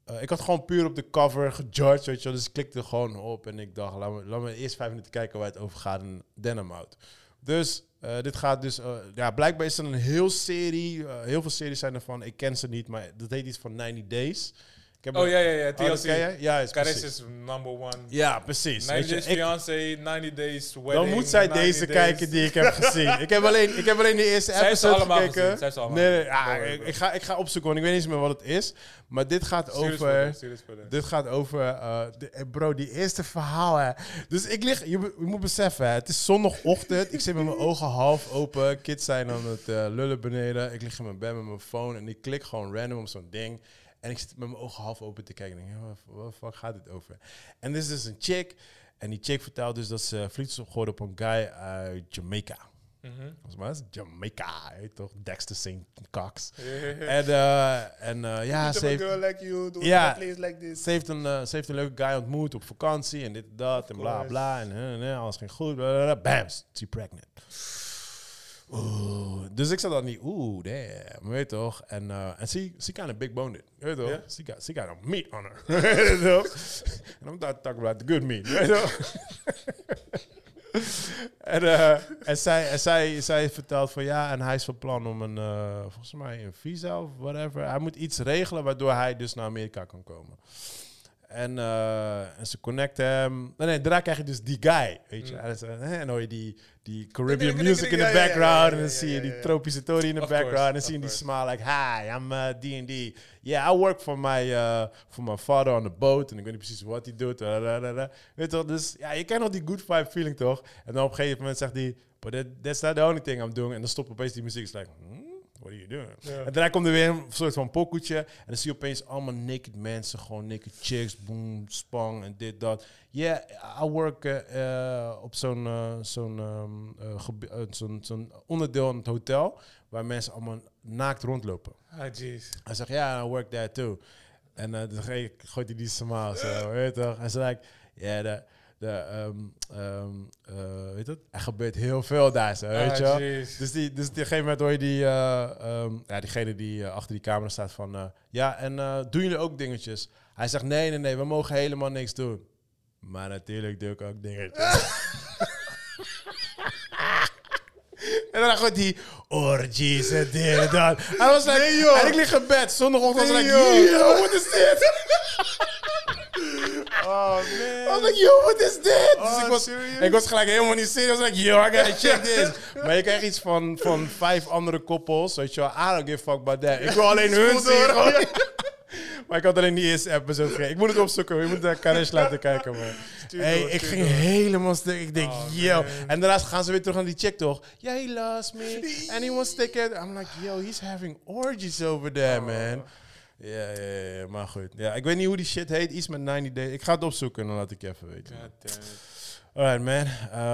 eh, ik had gewoon puur op de cover gejudged, weet je wel. Dus ik klikte gewoon op en ik dacht, laat me, laat me eerst vijf minuten kijken waar het over gaat en dan hem out. Dus eh, dit gaat dus, eh, ja, blijkbaar is er een heel serie, heel veel series zijn ervan. Ik ken ze niet, maar dat heet iets van 90 Days. Heb Oh ja, ja, ja. Oh, TLC. je? Ja, is precies. is number one. Ja, precies. 90 Weet je, Days Fiancé, 90 Days Wedding. dan moet zij 90 deze days- kijken die ik heb gezien. ik, heb alleen, ik heb alleen de eerste Zij episode allemaal gekeken. gezien, zij heeft ze allemaal nee, nee, ja, ik, ga, ik ga opzoeken, want ik weet niet eens meer wat het is. Maar dit gaat over... serious. Dit gaat over, eh, de, eh, bro, die eerste verhaal, hè. Dus ik lig, je, moet beseffen, hè, het is zondagochtend. ik zit met mijn ogen half open. Kids zijn aan het eh, lullen beneden. Ik lig in mijn bed met mijn phone en ik klik gewoon random op zo'n ding. En ik zit met mijn ogen half open te kijken. En denk, "Ja, wat fuck gaat dit over? En dit is dus een chick. En die chick vertelt dus dat ze verliefd is geworden op een guy uit Jamaica. Mhm. Volgens mij is Jamaica, toch? Dexter St. Cox. En, eh, en eh, ja, ze heeft... girl like you, like this. Ze heeft, een, eh, ze heeft een leuke guy ontmoet op vakantie en dit en dat en bla bla. En alles ging goed. Bam, she pregnant. Oeh. Dus ik zat dan niet, oeh, damn, weet toch? En, en she, she kind of big boned it, weet toch? Ja? She, got, she got a meat on her, weet je toch? En I'm not talking about the good meat, weet toch? en eh, en, zij, en zij, zij vertelt van ja, en hij is van plan om een, eh, volgens mij een visa of whatever. Hij moet iets regelen waardoor hij dus naar Amerika kan komen. En, eh, en ze connecten hem. Nee, nee, daarna krijg je dus die guy, weet je. Mm. En, dan, zo, hè, en dan hoor je die, die Caribbean music in de ja, background. En dan zie je die tropische tory in de background. En dan zie je die smile like, hi, I'm uh, D&D. Yeah, I work for my, uh, for my father on the boat. En ik weet niet precies wat hij doet. Weet je wel, dus ja, je kent nog die good vibe feeling toch? En dan op een gegeven moment zegt hij, but that, that's not the only thing I'm doing. En dan stopt opeens die muziek. Is like, hmm, what are you doing? Ja. En daarna komt er weer een soort van pokoetje. En dan zie je opeens allemaal naked mensen. Gewoon naked chicks. Boom, spang en dit, dat. Yeah, I work eh, eh, op zo'n eh, zo'n gebe- zo'n zo'n onderdeel in het hotel. Waar mensen allemaal naakt rondlopen. Ah, jeez. Hij zegt, ja, I work there too. En dan gooit hij die smile zo, weet je toch? En ze like, ja, de, de, ehm, eh, weet je het? Er gebeurt heel veel daar zo, weet je wel? Ah, jeez. Dus, die, dus op een gegeven moment hoor je die, eh, ehm, ja, diegene die eh, achter die camera staat van... ja, en doen jullie ook dingetjes? Hij zegt, nee, nee, nee, we mogen helemaal niks doen. Maar natuurlijk doe ik ook dingetjes. en dan gooit hij orgies en dit en dat. Hij was like, Nee, joh. en ik lig in bed. Zondagochtend was Nee, ik like, yo, wat is dit? Oh, man. was like, yo, wat is dit? dus Oh, ik was, serieus? ik was gelijk helemaal niet serieus. Ik was like, yo, I gotta check this. maar je krijgt iets van, van vijf andere koppels. Weet je wel, I don't give a fuck about that. Ik wil alleen hun zien. maar ik had alleen die eerste episode gekeken. Ik moet het opzoeken. Je moet naar Karesh laten kijken, man. Stuur Hey, door, ik ging door. helemaal stuk. Ik denk, Oh, yo. man. En daarna gaan ze weer terug naar die chick, toch? Yeah, he lost me. And he wants to take it. I'm like, yo, he's having orgies over there, Oh. man. Ja, ja, ja, maar goed. Ja, ik weet niet hoe die shit heet. Iets met 90 days. Ik ga het opzoeken en dan laat ik je even weten. Alright, man.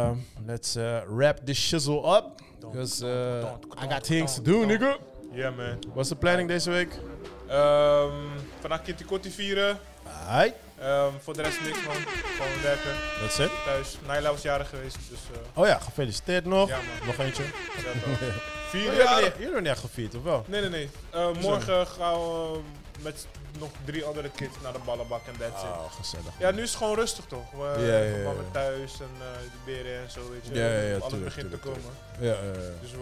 Um, let's uh, wrap this shizzle up. Because uh, I got things to do, nigga. Yeah, man. What's the planning deze week? Ehm vandaag Kitty Kotti vieren. Alright, Ehm, voor de rest niks, man. Gewoon werken. that's it. Thuis. Naila was jarig geweest, dus... eh Oh ja, gefeliciteerd nog. Ja, man. Nog eentje. Vier Jullie hebben jaar. niet- jullie hebben niet echt gevierd, of wel? Nee, nee, nee. Eh, morgen gaan we met nog drie andere kids naar de ballenbak en that's it. Oh, gezellig. Ja, nu is het gewoon rustig toch? We Ja, thuis en eh de beren en zo, weet je. Ja, ja, Alles tuurlijk, begint te komen. Ja, ja, ja. Dus we,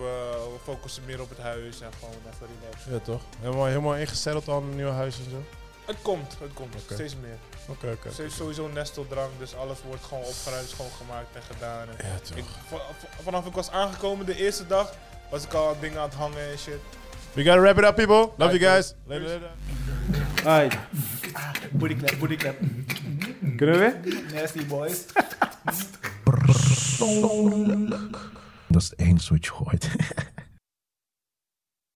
we focussen meer op het huis en gewoon even relaxen. Ja, toch? Helemaal, helemaal ingezetteld al in een nieuw huis en zo? Het komt, het komt. Steeds meer. Oké, oké. Steeds sowieso nesteldrang, dus alles wordt gewoon opgeruimd, schoongemaakt en gedaan. En Ja, toch. ik, vanaf ik was aangekomen de eerste dag, was ik al aan dingen aan het hangen en shit. We gotta wrap it up, people. Love Alright, you guys. cool. Later, later. Alright. Booty clap, booty clap. Kunnen we? Nasty boys. Dat is het enige wat je gooit.